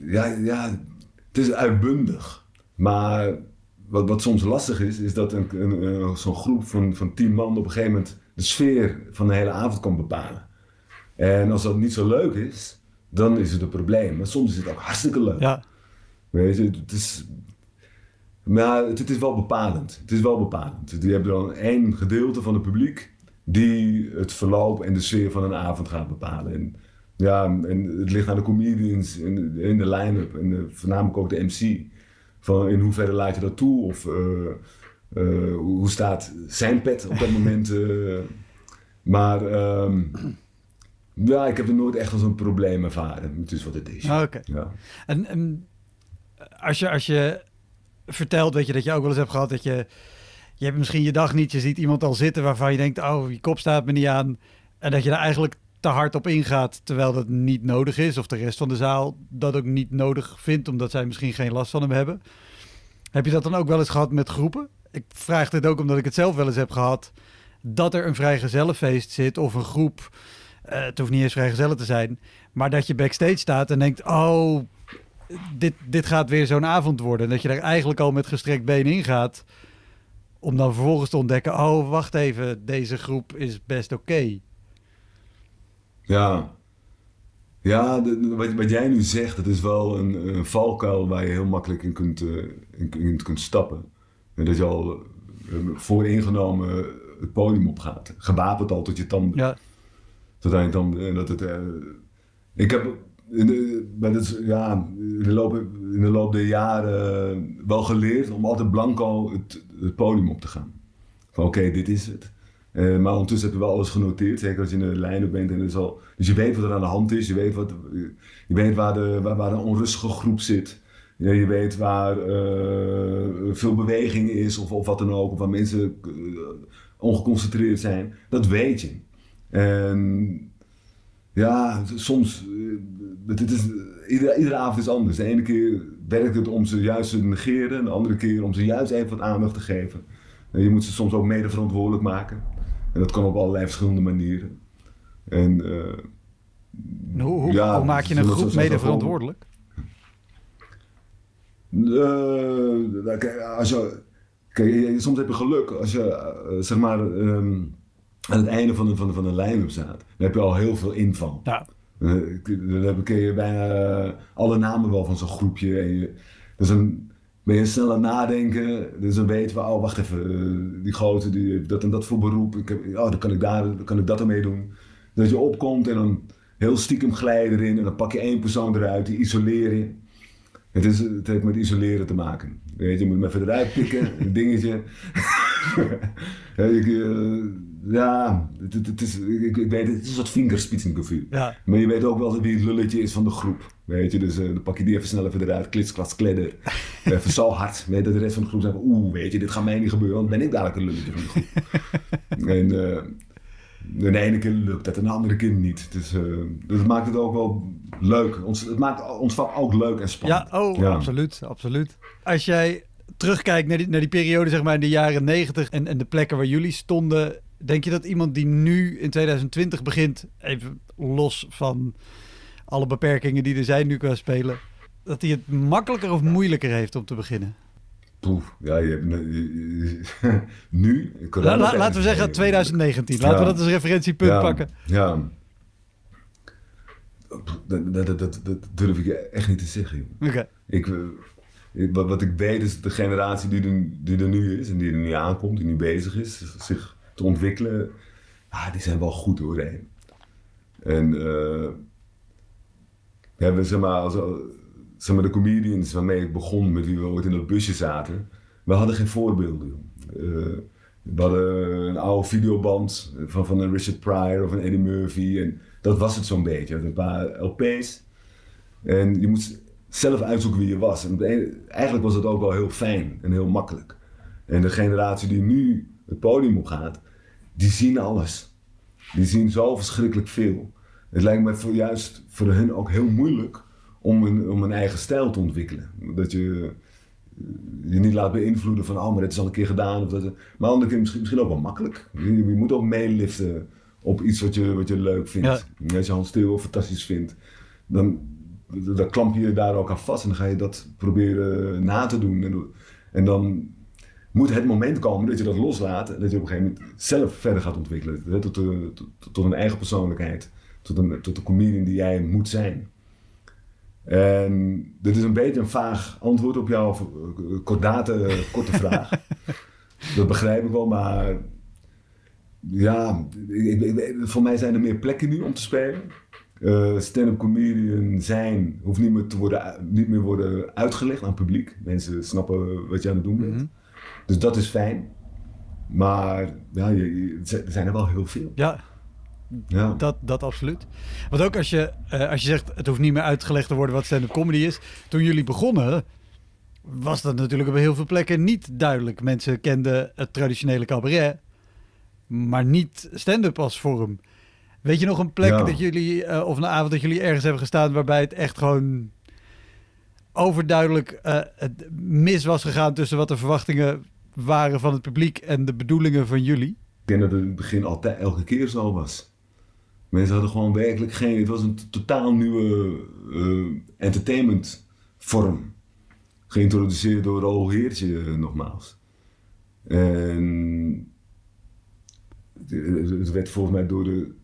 Ja, ja, het is uitbundig. Maar wat, wat soms lastig is, is dat een, een, een- zo'n groep van, van tien man op een gegeven moment de sfeer van de hele avond kan bepalen. En als dat niet zo leuk is, dan is het een probleem. Maar soms is het ook hartstikke leuk. Ja, Weet je, het is... Maar het, het is wel bepalend. Het is wel bepalend. Je hebt dan één gedeelte van het publiek die het verloop en de sfeer van een avond gaat bepalen. En, ja, en het ligt aan de comedians in, de line-up en de- voornamelijk ook de MC. Van in hoeverre laat je dat toe? Of eh, eh, hoe staat zijn pet op dat moment? eh. maar ehm, ja, ik heb er nooit echt als een probleem ervaren. Het is wat het is. Ah, oké. Ja. En, en als, je, als je vertelt, weet je, dat je ook wel eens hebt gehad dat je... Je hebt misschien je dag niet, je ziet iemand al zitten waarvan je denkt... Oh, je kop staat me niet aan. En dat je er eigenlijk te hard op ingaat, terwijl dat niet nodig is. Of de rest van de zaal dat ook niet nodig vindt, omdat zij misschien geen last van hem hebben. Heb je dat dan ook wel eens gehad met groepen? Ik vraag dit ook omdat ik het zelf wel eens heb gehad. Dat er een vrijgezellenfeest zit of een groep. eh, het hoeft niet eens vrijgezellen te zijn. Maar dat je backstage staat en denkt: Oh, dit, dit gaat weer zo'n avond worden. En dat je daar eigenlijk al met gestrekt been in gaat. Om dan vervolgens te ontdekken: Oh, wacht even, deze groep is best oké. Ja. Ja, de- wat, wat jij nu zegt, dat is wel een, een valkuil waar je heel makkelijk in kunt, eh, in, in kunt stappen. En dat je al eh, vooringenomen het podium opgaat. Gewapend al tot je tanden. Ja, Tot aan je tanden. En dat het, eh, ik heb in de, bij ja, in, de loop, in de loop der jaren wel geleerd om altijd blanco het, het podium op te gaan. Van oké, dit is het. Eh, maar ondertussen heb je wel alles genoteerd, zeker als je in de lijnen bent. En al, dus je weet wat er aan de hand is, je weet, wat, je weet waar, de, waar, waar een onrustige groep zit. Ja, je weet waar eh, veel beweging is of, of wat dan ook. Of waar mensen eh, ongeconcentreerd zijn. Dat weet je. En ja, soms, eh, het is, iedere, iedere avond is anders. De ene keer werkt het om ze juist te negeren, de andere keer om ze juist even wat aandacht te geven. En je moet ze soms ook mede verantwoordelijk maken. En dat kan op allerlei verschillende manieren. En, uh, hoe, hoe, ja, hoe, maak je een groep mede verantwoordelijk? Uh, als je, kijk, soms heb je geluk als je, uh, zeg maar, um, aan het einde van, de, van, de, van een line-up staat. Dan heb je al heel veel inval. Ja. Dan ken je bijna alle namen wel van zo'n groepje. En je, dus dan ben je snel aan nadenken. Dus dan weten we, oh wacht even, die grote die heeft dat en dat voor beroep. Ik heb, oh, dan kan ik, daar, dan kan ik dat ermee doen. Dat je opkomt en dan heel stiekem glijden erin. En dan pak je één persoon eruit, die isoleer je. Het, is, het heeft met isoleren te maken. Weet je, je moet hem even eruit pikken, [laughs] een dingetje. [laughs] ja, ik, uh, ja het, het, is, ik, weet, het is een soort vingerspitsengevoel. Ja. Maar je weet ook wel wie het lulletje is van de groep. Weet je, dus uh, dan pak je die even snel even eruit, klits, kledder. [laughs] even zo hard. Weet dat de rest van de groep zegt, oeh, weet je, dit gaat mij niet gebeuren, want dan ben ik dadelijk een lulletje van de groep. [laughs] en uh, de ene keer lukt dat, en de andere keer niet. Dus, uh, dat maakt het ook wel leuk. Ons, het maakt ons vak ook leuk en spannend. Ja, oh, absoluut, absoluut. Als jij terugkijkt naar die, naar die periode, zeg maar in de jaren negentig en, en de plekken waar jullie stonden, denk je dat iemand die nu in 2020 begint, even los van alle beperkingen die er zijn nu qua spelen, dat hij het makkelijker of moeilijker heeft om te beginnen? Poef, ja, je hebt nu. [laughs] La, laten we zeggen 2019. Laten we dat als referentiepunt pakken. Ja. Dat, dat, dat, dat, durf ik echt niet te zeggen. Oké. Ik, wat, wat, ik weet is de generatie die er, die er nu is en die er nu aankomt, die nu bezig is, zich te ontwikkelen, ah, die zijn wel goed doorheen. En uh, we hebben als, zeg maar, de comedians waarmee ik begon, met wie we ooit in dat busje zaten, we hadden geen voorbeelden. Uh, we hadden een oude videoband van, van een Richard Pryor of een Eddie Murphy. En dat was het zo'n beetje. Een paar LP's. En je moest zelf uitzoeken wie je was. En eigenlijk was het ook wel heel fijn en heel makkelijk. En de generatie die nu het podium op gaat, die zien alles. Die zien zo verschrikkelijk veel. Het lijkt me voor, juist voor hen ook heel moeilijk om een, om een eigen stijl te ontwikkelen. Dat je je niet laat beïnvloeden van, oh, maar dit is al een keer gedaan. Of dat, maar andere keer misschien, misschien ook wel makkelijk. Je, je, moet ook meeliften op iets wat je, wat je leuk vindt. Als je Hans Stil fantastisch vindt, dan, dan klamp je je daar ook aan vast en dan ga je dat proberen na te doen. En, dan moet het moment komen dat je dat loslaat en dat je op een gegeven moment zelf verder gaat ontwikkelen. Tot, tot, tot, een eigen persoonlijkheid, tot, een, tot de comedian die jij moet zijn. En dit is een beetje een vaag antwoord op jouw kordate, korte [laughs] vraag. dat begrijp ik wel, maar ja, ik, voor mij zijn er meer plekken nu om te spelen. Uh, stand-up comedian zijn hoeft niet meer, te worden, niet meer worden uitgelegd aan het publiek. Mensen snappen wat je aan het doen bent. Mhm. Dus dat is fijn. Maar ja, je, er zijn er wel heel veel. Ja, ja. Dat, dat absoluut. Want ook als je, uh, als je zegt, het hoeft niet meer uitgelegd te worden wat stand-up comedy is. Toen jullie begonnen, was dat natuurlijk op heel veel plekken niet duidelijk. Mensen kenden het traditionele cabaret, maar niet stand-up als vorm. Weet je nog een plek dat jullie, uh, of een avond dat jullie ergens hebben gestaan waarbij het echt gewoon overduidelijk uh, het mis was gegaan tussen wat de verwachtingen waren van het publiek en de bedoelingen van jullie? Ik denk dat het in het begin altijd elke keer zo was. Mensen hadden gewoon werkelijk geen. Het was een totaal nieuwe uh, entertainmentvorm. Geïntroduceerd door Raoul Heertje, nogmaals. En het werd volgens mij door de,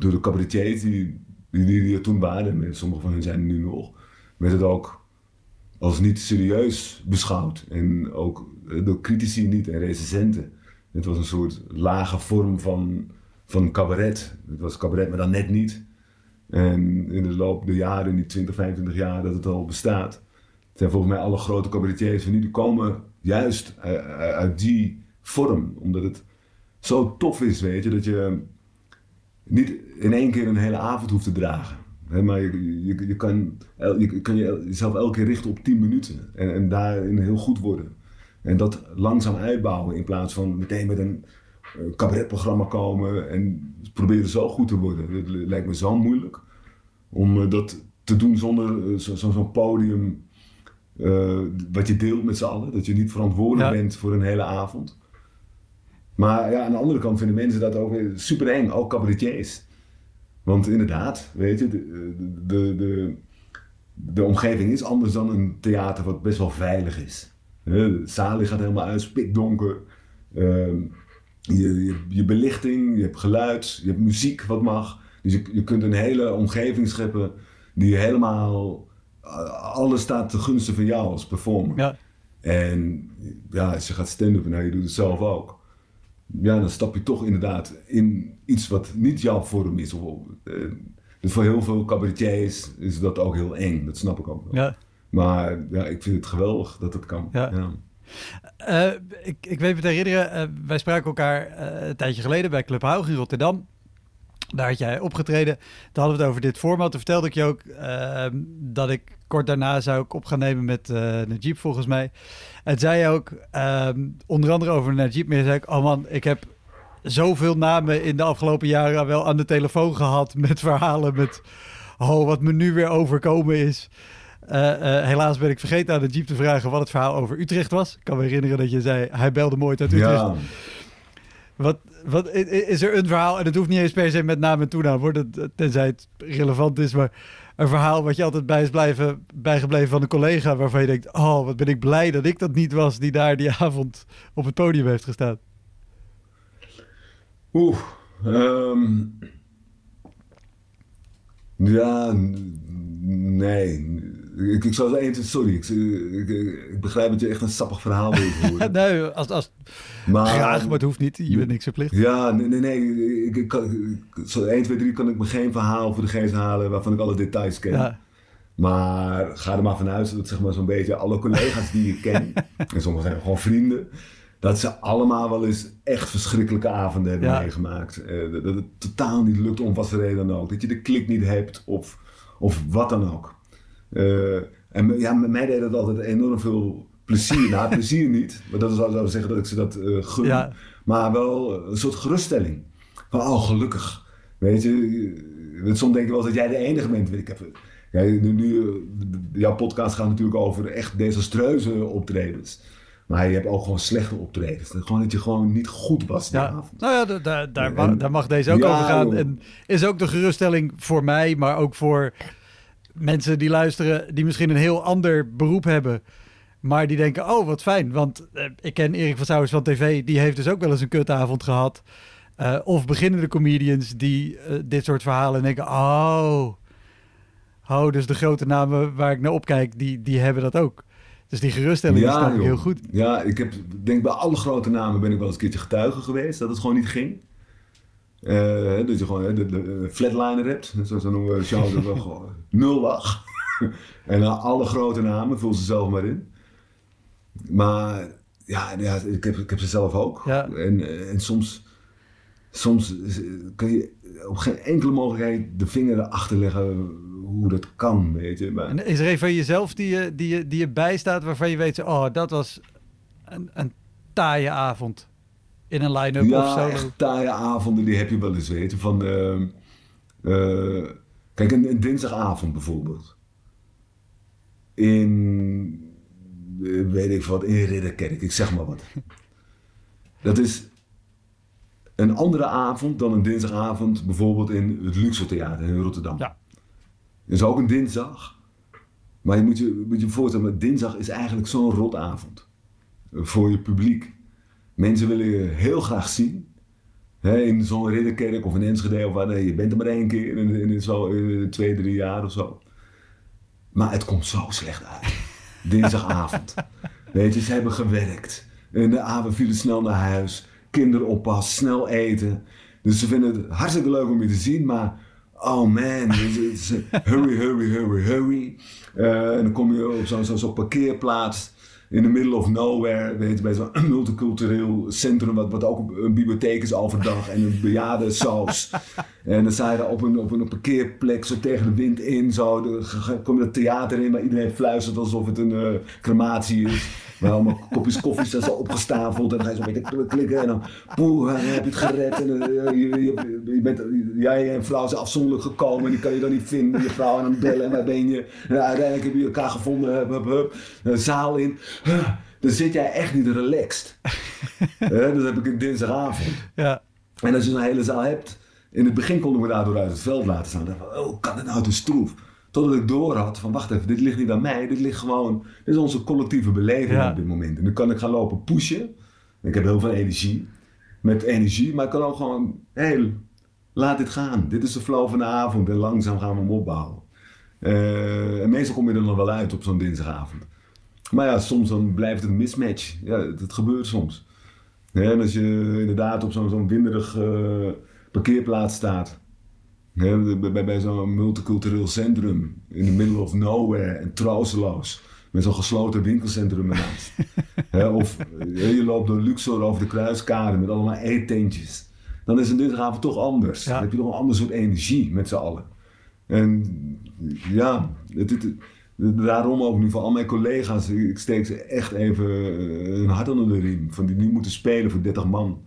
door de cabaretiers die, die, er toen waren, en sommige van hen zijn er nu nog, werd het ook als niet serieus beschouwd. En ook door critici niet en recensenten. Het was een soort lage vorm van van cabaret. Het was cabaret, maar dan net niet. En in de loop der jaren, in die 20, 25 jaar dat het al bestaat, zijn volgens mij alle grote cabaretiers van nu, die komen juist uit die vorm. Omdat het zo tof is, weet je, dat je niet in één keer een hele avond hoeft te dragen. maar je, je, je, kan, je kan jezelf elke keer richten op 10 minuten en, en daarin heel goed worden. En dat langzaam uitbouwen in plaats van meteen met een een cabaretprogramma komen en proberen zo goed te worden. Het lijkt me zo moeilijk om eh, dat te doen zonder zo'n zo, podium wat je deelt met z'n allen. Dat je niet verantwoordelijk bent voor een hele avond. Maar ja, aan de andere kant vinden mensen dat ook super eng, ook cabaretiers. Want inderdaad, weet je, de, de, de, de omgeving is anders dan een theater wat best wel veilig is. De zaal gaat helemaal uit, spikdonker. Uh, je, je, je, belichting, je hebt geluid, je hebt muziek wat mag. Dus je, je kunt een hele omgeving scheppen die helemaal... Alles staat te gunsten van jou als performer. Ja. En ja, als je gaat stand-up nou, je doet het zelf ook ja, dan stap je toch inderdaad in iets wat niet jouw vorm is. Uh, dus voor heel veel cabaretiers is dat ook heel eng, dat snap ik ook wel. Ja. Maar ja, ik vind het geweldig dat het kan. Ja. ja. Uh, ik, ik weet me te herinneren, uh, wij spraken elkaar een tijdje geleden bij Club Haug in Rotterdam. Daar had jij opgetreden. Toen hadden we het over dit format. Toen vertelde ik je ook ehm, dat ik kort daarna zou ik op gaan nemen met uh, Najib volgens mij. En zei ook, ehm, onder andere over Najib, maar zei ik, oh man, ik heb zoveel namen in de afgelopen jaren wel aan de telefoon gehad met verhalen met, oh, wat me nu weer overkomen is. Eh, eh, helaas ben ik vergeten aan de Jeep te vragen wat het verhaal over Utrecht was. Ik kan me herinneren dat je zei, hij belde mooi uit Utrecht. Ja. Wat, wat, is er een verhaal, en het hoeft niet eens per se met naam en toenaam, hoor, tenzij het relevant is, maar een verhaal wat je altijd bij is blijven, bijgebleven van een collega, waarvan je denkt, oh, wat ben ik blij dat ik dat niet was die daar die avond op het podium heeft gestaan. Oeh, um, ja, nee. Ik, ik zou sorry, ik, ik, ik, begrijp dat je echt een sappig verhaal wil [laughs] horen. nee, als, als, maar, graag, maar het hoeft niet. Je bent niks verplicht. Ja, nee, nee. nee ik, zo 1, 2, 3 kan ik me geen verhaal voor de geest halen waarvan ik alle details ken. Ja. Maar ga er maar vanuit dat zeg maar zo'n beetje alle collega's die ik ken, [laughs] en sommigen zijn gewoon vrienden, dat ze allemaal wel eens echt verschrikkelijke avonden hebben meegemaakt. Uh, dat het totaal niet lukt om wat voor reden dan ook. Dat je de klik niet hebt of, of wat dan ook. Uh, en ja, met mij deed dat altijd enorm veel plezier. Nou, [laughs] plezier niet. Maar dat zou zeggen dat ik ze dat uh, gun. Maar wel een soort geruststelling. Van, oh, gelukkig. Weet je, soms denk je wel dat jij de enige bent. Ik heb, ja, nu, nu, jouw podcast gaat natuurlijk over echt desastreuze optredens. Maar je hebt ook gewoon slechte optredens. Gewoon dat je gewoon niet goed was die ja. avond. Nou ja, daar, daar, mag, daar mag deze ook over gaan. En is ook de geruststelling voor mij, maar ook voor mensen die luisteren... die misschien een heel ander beroep hebben... Maar die denken, oh wat fijn. Want eh, ik ken Erik van Souwers van TV. Die heeft dus ook wel eens een kutavond gehad. Uh, of beginnende comedians die uh, dit soort verhalen denken... Oh, oh, dus de grote namen waar ik naar opkijk, die, die hebben dat ook. Dus die geruststelling ja, is heel goed. Ja, ik heb, denk bij alle grote namen ben ik wel eens een keertje getuige geweest dat het gewoon niet ging. Uh, dat je gewoon de, de, flatliner hebt, zo, zo noemen we dat wel [laughs] gewoon nul lach. [laughs] en dan alle grote namen, vul ze zelf maar in. Maar ja, ja ik, heb, ik heb ze zelf ook. Ja. En, en soms, soms kun je op geen enkele mogelijkheid de vinger erachter leggen hoe dat kan, weet je. Maar... En is er een van jezelf die je, die je, die je bijstaat waarvan je weet, oh, dat was een, een taaie avond in een line-up ja, of zo? Ja, echt taaie avonden, die heb je wel eens weten. Van, uh, uh, kijk, een, een dinsdagavond bijvoorbeeld. In eh, weet ik wat, in Ridderkerk, ik zeg maar wat. [laughs] Dat is een andere avond dan een dinsdagavond, bijvoorbeeld in het Luxor Theater in Rotterdam. Ja. Dat is ook een dinsdag. Maar je moet je, moet je voorstellen, dinsdag is eigenlijk zo'n rotavond. Voor je publiek. Mensen willen je heel graag zien. in zo'n ridderkerk of in Enschede of waar. Nee, je bent er maar één keer in, in, in, zo, in twee, drie jaar of zo. Maar het komt zo slecht uit dinsdagavond. [laughs] Weet je, ze hebben gewerkt. In de avond vielen snel naar huis. Kinderoppas, snel eten. Dus ze vinden het hartstikke leuk om je te zien, maar oh man, [laughs] hurry, hurry, hurry, hurry. Uh, en dan kom je op zo'n zo, parkeerplaats in the middle of nowhere, weet je, bij zo'n [clears throat] multicultureel centrum, wat, wat ook een bibliotheek is overdag en een bejaarde saus. en dan sta je op een, op een parkeerplek zo tegen de wind in, zo, dan kom je het theater in, maar iedereen fluistert alsof het een uh, crematie is. Waar allemaal kopjes koffie staan zo opgestapeld. En dan ga je zo een beetje klikken. En dan, poeh, dan heb je het gered. En uh, je, je, je, bent, jij en vrouw zijn afzonderlijk gekomen. En die kan je dan niet vinden. Je vrouw aan het bellen. En waar ben je? En uiteindelijk heb je elkaar gevonden. Hup, hup, hup. De zaal in. Dan zit jij echt niet relaxed. [laughs] dat heb ik een dinsdagavond. Ja. En als je een hele zaal hebt. In het begin konden we daardoor uit het veld laten staan. Dan dacht ik, oh, kan het nou te stroef? Totdat ik door had van wacht even, dit ligt niet aan mij. Dit ligt gewoon, dit is onze collectieve beleving Ja. op dit moment. En dan kan ik gaan lopen pushen. Ik heb heel veel energie. Met energie, maar ik kan ook gewoon, hé, hey, laat dit gaan. Dit is de flow van de avond en langzaam gaan we hem opbouwen. Eh, en meestal kom je er nog wel uit op zo'n dinsdagavond. Maar ja, soms dan blijft het een mismatch. Ja, dat gebeurt soms. Ja, en als je inderdaad op zo'n zo'n winderig eh, parkeerplaats staat. Bij, bij, zo'n multicultureel centrum. In the middle of nowhere en troosteloos. Met zo'n gesloten winkelcentrum ernaast. [laughs] Of eh, je loopt door Luxor over de kruiskade met allemaal eetentjes. Dan is een dinsdagavond toch anders. Ja. Dan heb je toch een ander soort energie met z'n allen. En ja, het, het- daarom ook nu voor al mijn collega's. Ik steek ze echt even eh, een hart onder de riem. Van die nu moeten spelen voor 30 man.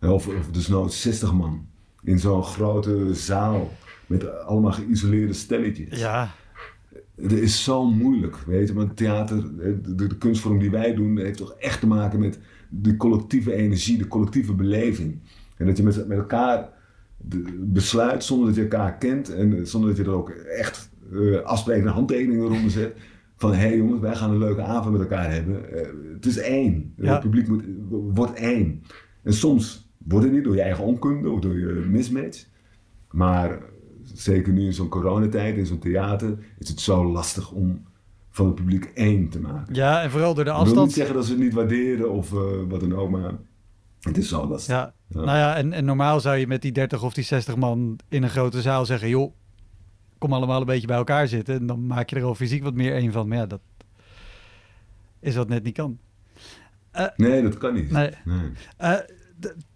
Of, of dus nou 60 man. In zo'n grote zaal. Met allemaal geïsoleerde stelletjes. Ja. Het is zo moeilijk, weet je. Maar theater, de, kunstvorm die wij doen, heeft toch echt te maken met de collectieve energie, de collectieve beleving. En dat je met, met elkaar besluit zonder dat je elkaar kent en zonder dat je er ook echt eh afsprekende handtekeningen eronder zet. Van hé hey jongens, wij gaan een leuke avond met elkaar hebben. Eh, het is één. Ja. Het publiek moet, wordt één. En soms wordt het niet door je eigen onkunde of door je mismatch. Maar zeker nu in zo'n coronatijd, in zo'n theater, is het zo lastig om van het publiek één te maken. ja, en vooral door de Ik wil niet afstand. zeggen dat ze het niet waarderen of eh, wat dan ook, maar het is zo lastig. Ja. Ja. Nou ja, en, en normaal zou je met die 30 of die 60 man in een grote zaal zeggen: joh, kom allemaal een beetje bij elkaar zitten. En dan maak je er al fysiek wat meer één van. Maar ja, dat is wat net niet kan. Nee, dat kan niet. Nee. Nee. Eh,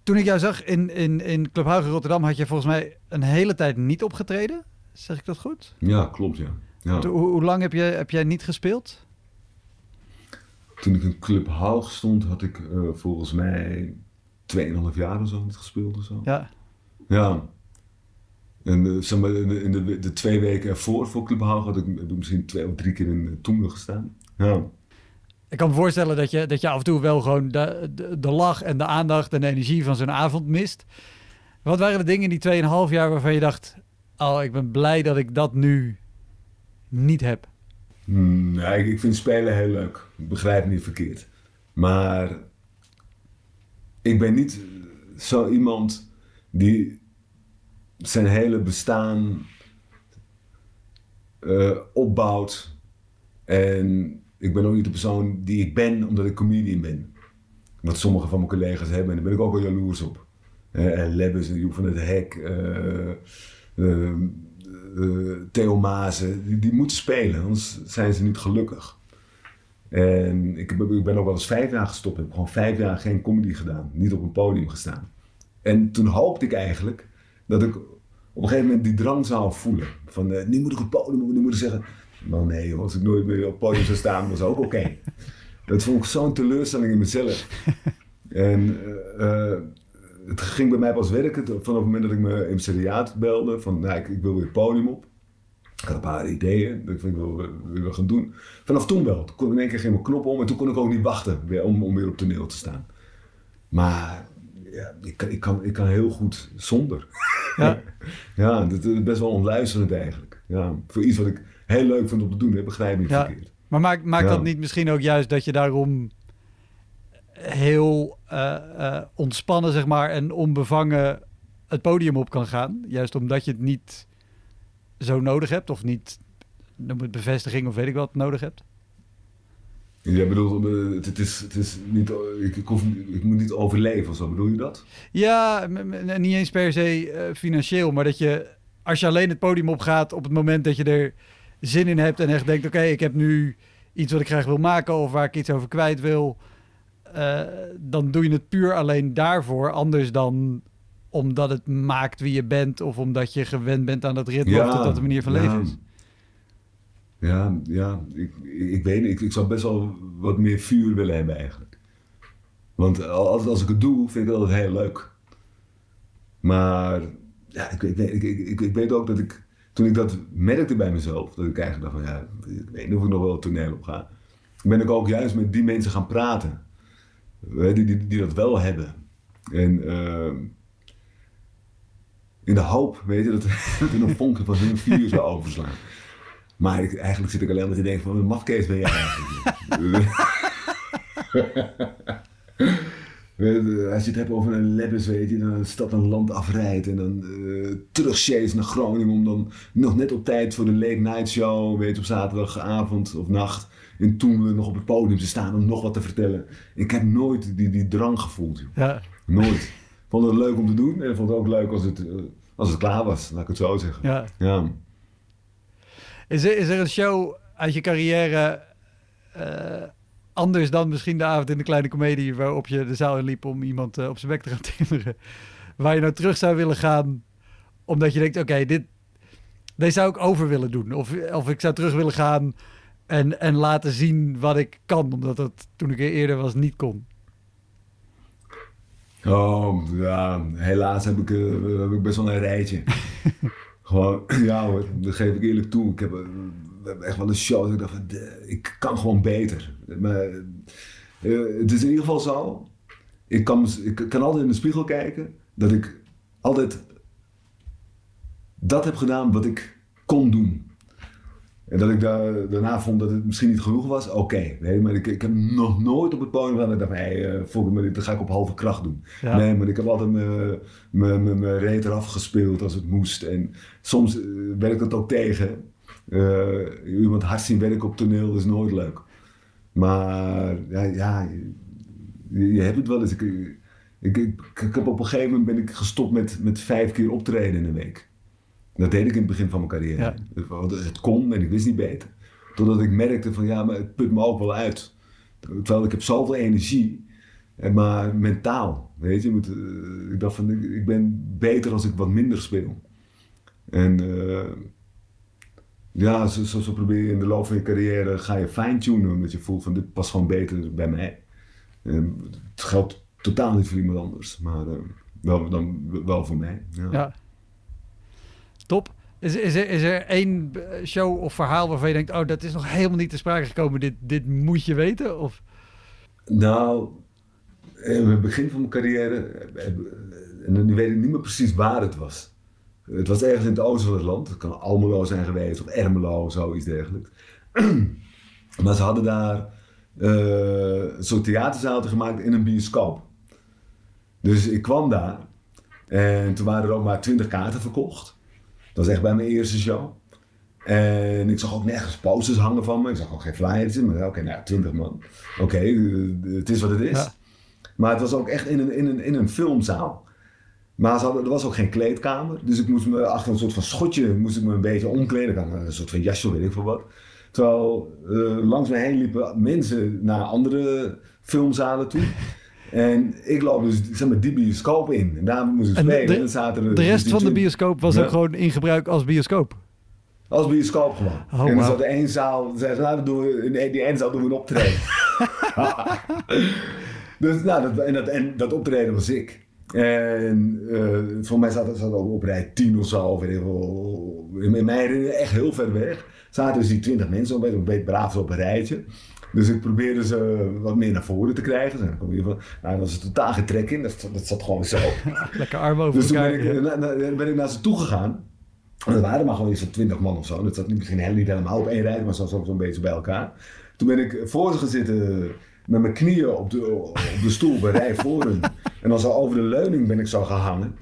toen ik jou zag in, in, in Club Haugen Rotterdam, had je volgens mij een hele tijd niet opgetreden. Zeg ik dat goed? Ja, klopt ja. ja. Hoe, hoe lang heb, je, heb jij niet gespeeld? Toen ik in Club Haug stond, had ik eh, volgens mij 2,5 jaar of zo niet gespeeld of zo. Ja. Ja. En eh, zeg maar, in, de, in de, de twee weken ervoor, voor Club Haug, had ik, heb ik misschien twee of drie keer in uh, Toemler gestaan. Ja. Ik kan me voorstellen dat je, dat je af en toe wel gewoon de, lach en de aandacht en de energie van zo'n avond mist. Wat waren de dingen in die 2,5 jaar waarvan je dacht: Oh, ik ben blij dat ik dat nu niet heb? Hmm, ik, vind spelen heel leuk. Ik begrijp niet verkeerd. Maar ik ben niet zo iemand die zijn hele bestaan eh, opbouwt. En ik ben ook niet de persoon die ik ben omdat ik comedian ben. Wat sommige van mijn collega's hebben. En daar ben ik ook wel jaloers op. Eh en Lebbes en Joep van het Hek. eh, eh, eh, Theo Mazen. Die, die spelen, anders zijn ze niet gelukkig. En ik, heb- ik ben ook wel eens vijf jaar gestopt. Ik heb gewoon vijf jaar geen comedy gedaan. Niet op een podium gestaan. En toen hoopte ik eigenlijk dat ik op een gegeven moment die drang zou voelen. Van eh, nu moet ik op het podium, nu moet ik zeggen. Nou nee, joh, als ik nooit meer op het podium zou staan, was ook oké. Dat vond ik zo'n teleurstelling in mezelf. En eh, eh, het ging bij mij pas werken vanaf het moment dat ik me impresariaat belde. Van nou, ik, ik wil weer het podium op. Ik had een paar ideeën dat ik wil wil gaan doen. Vanaf toen wel. Toen kon in één keer geen mijn knop om en toen kon ik ook niet wachten weer, om, om weer op toneel te staan. Maar ja, ik, kan, ik, kan, ik kan heel goed zonder. Ja. [laughs] ja, dat is best wel ontluisterend eigenlijk. Ja, voor iets wat ik heel leuk vind om te doen, hè, begrijp ik niet Ja. verkeerd. Maar maakt maakt Ja. dat niet misschien ook juist dat je daarom heel eh, eh, ontspannen, zeg maar, en onbevangen het podium op kan gaan? Juist omdat je het niet zo nodig hebt of niet, noem het bevestiging of weet ik wat, nodig hebt? Jij bedoelt, eh, het, is, het is niet, ik, ik, hoef, ik moet niet overleven of zo, bedoel je dat? Ja, niet eens per se eh, financieel, maar dat je als je alleen het podium opgaat op het moment dat je er zin in hebt en echt denkt: oké, ik heb nu iets wat ik graag wil maken of waar ik iets over kwijt wil, eh, dan doe je het puur alleen daarvoor, anders dan omdat het maakt wie je bent of omdat je gewend bent aan dat ritme of dat dat de manier van leven is. Ja, ja ik, ik weet niet. Ik, ik zou best wel wat meer vuur willen hebben eigenlijk. Want als, als ik het doe, vind ik het altijd heel leuk. Maar ja, ik, ik, ik, ik, ik weet ook dat ik, toen ik dat merkte bij mezelf, dat ik eigenlijk dacht van ja, ik weet niet ik nog wel het toneel op ga. Ben ik ook juist met die mensen gaan praten. Die, die, die dat wel hebben. En uh, in de hoop, weet je, dat [laughs] er een vonken van hun vuur zou overslaan. Maar ik, eigenlijk zit ik alleen maar te denken van, een mafkees ben jij eigenlijk. [laughs] Als je het hebt over een lebbes, weet je, dan een stad een land afrijdt en dan uh, terug naar Groningen om dan nog net op tijd voor de late night show, weet je, op zaterdagavond of nacht in Toemelen nog op het podium te staan om nog wat te vertellen. Ik heb nooit die, die drang gevoeld. Ja. Nooit. Ik vond het leuk om te doen en ik vond het ook leuk als het, uh, als het klaar was, laat ik het zo zeggen. Ja. ja. Is, er, is er een show uit je carrière uh, anders dan misschien de avond in de kleine komedie waarop je de zaal in liep om iemand uh, op zijn bek te gaan [laughs] timmeren, waar je nou terug zou willen gaan omdat je denkt, oké, dit, deze zou ik over willen doen. Of, of ik zou terug willen gaan en, en laten zien wat ik kan, omdat dat toen ik er eerder was niet kon. Oh, ja, helaas heb ik, uh, heb ik best wel een rijtje. [laughs] gewoon, ja hoor, dat geef ik eerlijk toe. Ik heb, uh, echt wel een show dat ik dacht van, ik kan gewoon beter. Maar, uh, het is in ieder geval zo, ik kan, ik kan altijd in de spiegel kijken, dat ik altijd dat heb gedaan wat ik kon doen. En dat ik daar, daarna vond dat het misschien niet genoeg was, oké. Nee, maar ik, ik heb nog nooit op het podium gedaan dat ik dacht, hey, uh, volgens mij, dat ga ik op halve kracht doen. Nee, maar ik heb altijd mijn reet eraf gespeeld als het moest. En soms uh, werkt het ook tegen. Iemand hard zien werken op toneel is nooit leuk. Maar ja, ja je, je, hebt het wel eens. Ik, ik, ik, ik, heb op een gegeven moment ben ik gestopt met, met vijf keer optreden in een week. Dat deed ik in het begin van mijn carrière. Het kon en ik wist niet beter. Totdat ik merkte van ja, maar het put me ook wel uit. Terwijl ik heb zoveel energie, maar mentaal. Weet je, eh, ik dacht van ik ben beter als ik wat minder speel. En uh, ja, zo, zo, zo, probeer je in de loop van je carrière ga je fine-tunen, omdat je voelt van dit past gewoon beter bij mij. En het geldt totaal niet voor iemand anders, maar uh, wel, dan, wel voor mij. ja. ja. Top. Is, is, er, is er één show of verhaal waarvan je denkt... oh, dat is nog helemaal niet te sprake gekomen. Dit, dit moet je weten? Of? Nou, in het begin van mijn carrière... en nu weet ik niet meer precies waar het was. Het was ergens in het oosten van het land. Het kan Almelo zijn geweest of Ermelo of zoiets dergelijks. [clears throat] maar ze hadden daar uh, een soort theaterzaal gemaakt in een bioscoop. Dus ik kwam daar en toen waren er ook maar twintig kaarten verkocht. Dat was echt bij mijn eerste show. En ik zag ook nergens posters hangen van me. Ik zag ook geen flyers in. Maar oké, nou 20 man. Oké, eh, het is wat het is. Maar het was ook echt in een, in een, in een filmzaal. Maar ze hadden, er was ook geen kleedkamer. Dus ik moest me achter een soort van schotje moest ik me een beetje omkleden. Ik een soort van jasje, weet ik veel wat. Terwijl uh, langs me heen liepen mensen naar andere filmzalen toe. [laughs] En ik loop dus zeg maar, die bioscoop in. En daar moest ik spelen. De, en zaten er, de rest van de bioscoop was ook gewoon in gebruik als bioscoop? Als bioscoop gewoon. Oh, en dan zat één zaal, zeiden nou, doen we, in die ene zaal doen we een optreden. [laughs] [laughs] dus nou, dat, en, dat, en dat optreden was ik. En uh, voor mij zat het ook op rij 10 of zo. Of in mijn herinnering echt heel ver weg. Zaten dus die 20 mensen op een beetje braaf op een rijtje. Dus ik probeerde ze wat meer naar voren te krijgen. Dan kom je van, nou, dat is totaal getrek in. Dat, dat zat gewoon zo. [laughs] Lekker arm over dus elkaar. Dus toen ben ik, ben ik naar ze toe gegaan. En dat waren maar gewoon iets van 20 man of zo. Dat zat misschien niet helemaal op één rij, maar zo zo'n beetje bij elkaar. Toen ben ik voor ze gaan zitten met mijn knieën op de, op de stoel bij rij voor hun. En dan zo over de leuning ben ik zo gaan hangen.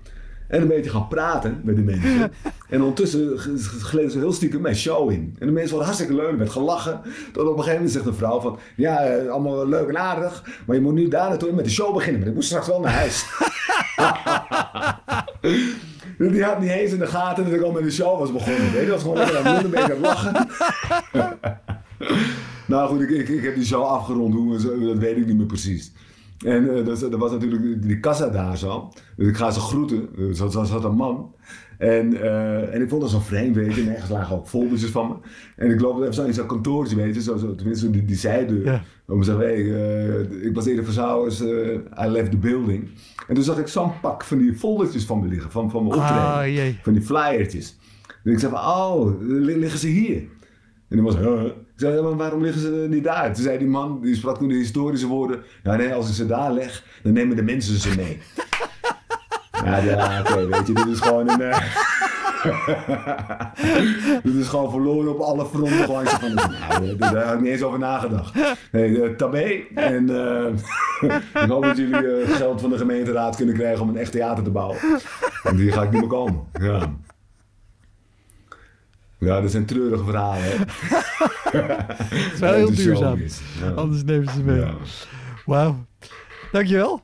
En een beetje gaan praten met de mensen. [laughs] En ondertussen gleden ze heel stiekem mijn show in. En de mensen waren hartstikke leuk, met gelachen. Tot op een gegeven moment zegt een vrouw van... Ja, eh, allemaal leuk en aardig. Maar je moet nu daar naartoe met de show beginnen. Maar ik moet straks wel naar huis. [laughs] Die had niet eens in de gaten dat ik al met de show was begonnen. Weet je, dat was gewoon lekker aan een beetje lachen. [laughs] nou goed, ik, ik, ik, heb die show afgerond. Hoe, dat weet ik niet meer precies. En uh, dus, er was natuurlijk die kassa daar zo. Dus ik ga ze groeten. Dus er zat een man. En, uh, en ik vond dat zo vreemd, weet je. Nergens lagen ook foldertjes van me. En ik loop even zo in zo'n kantoortje, weet je. Zo, zo, tenminste, die, die zijdeur. Ja. Om te zeggen, hey, uh, ik was eerder verzauwers, I left the building. En toen zag ik zo'n pak van die foldertjes van me liggen, van, van mijn optreden. Ah, jee. Van die flyertjes. En ik zei van, oh, liggen ze hier? En die was, huh? Zei, maar waarom liggen ze niet daar? Toen zei die man, die sprak toen de historische woorden. Ja, nee, als ik ze daar leg, dan nemen de mensen ze mee. [laughs] ja, oké, weet je, dit is gewoon een... Uh... [laughs] dit is gewoon verloren op alle fronten. Van, nou, daar heb ik niet eens over nagedacht. Nee, uh, tabé. En uh, [laughs] ik hoop dat jullie geld van de gemeenteraad kunnen krijgen om een echt theater te bouwen. En die ga ik niet meer komen. Ja. Ja, dat zijn treurige verhalen. Het [laughs] is wel heel duurzaam. Ja. Anders nemen ze mee. Ja. Wauw. Dankjewel.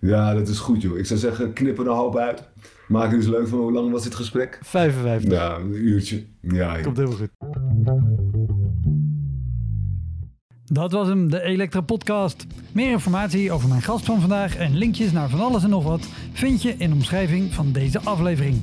Ja, dat is goed joh. Ik zou zeggen, knip er een hoop uit. Maak er eens leuk van. Hoe lang was dit gesprek? 55. Ja, een uurtje. Ja, Komt helemaal goed. Dat was hem, de Elektra Podcast. Meer informatie over mijn gast van vandaag en linkjes naar van alles en nog wat vind je in de omschrijving van deze aflevering.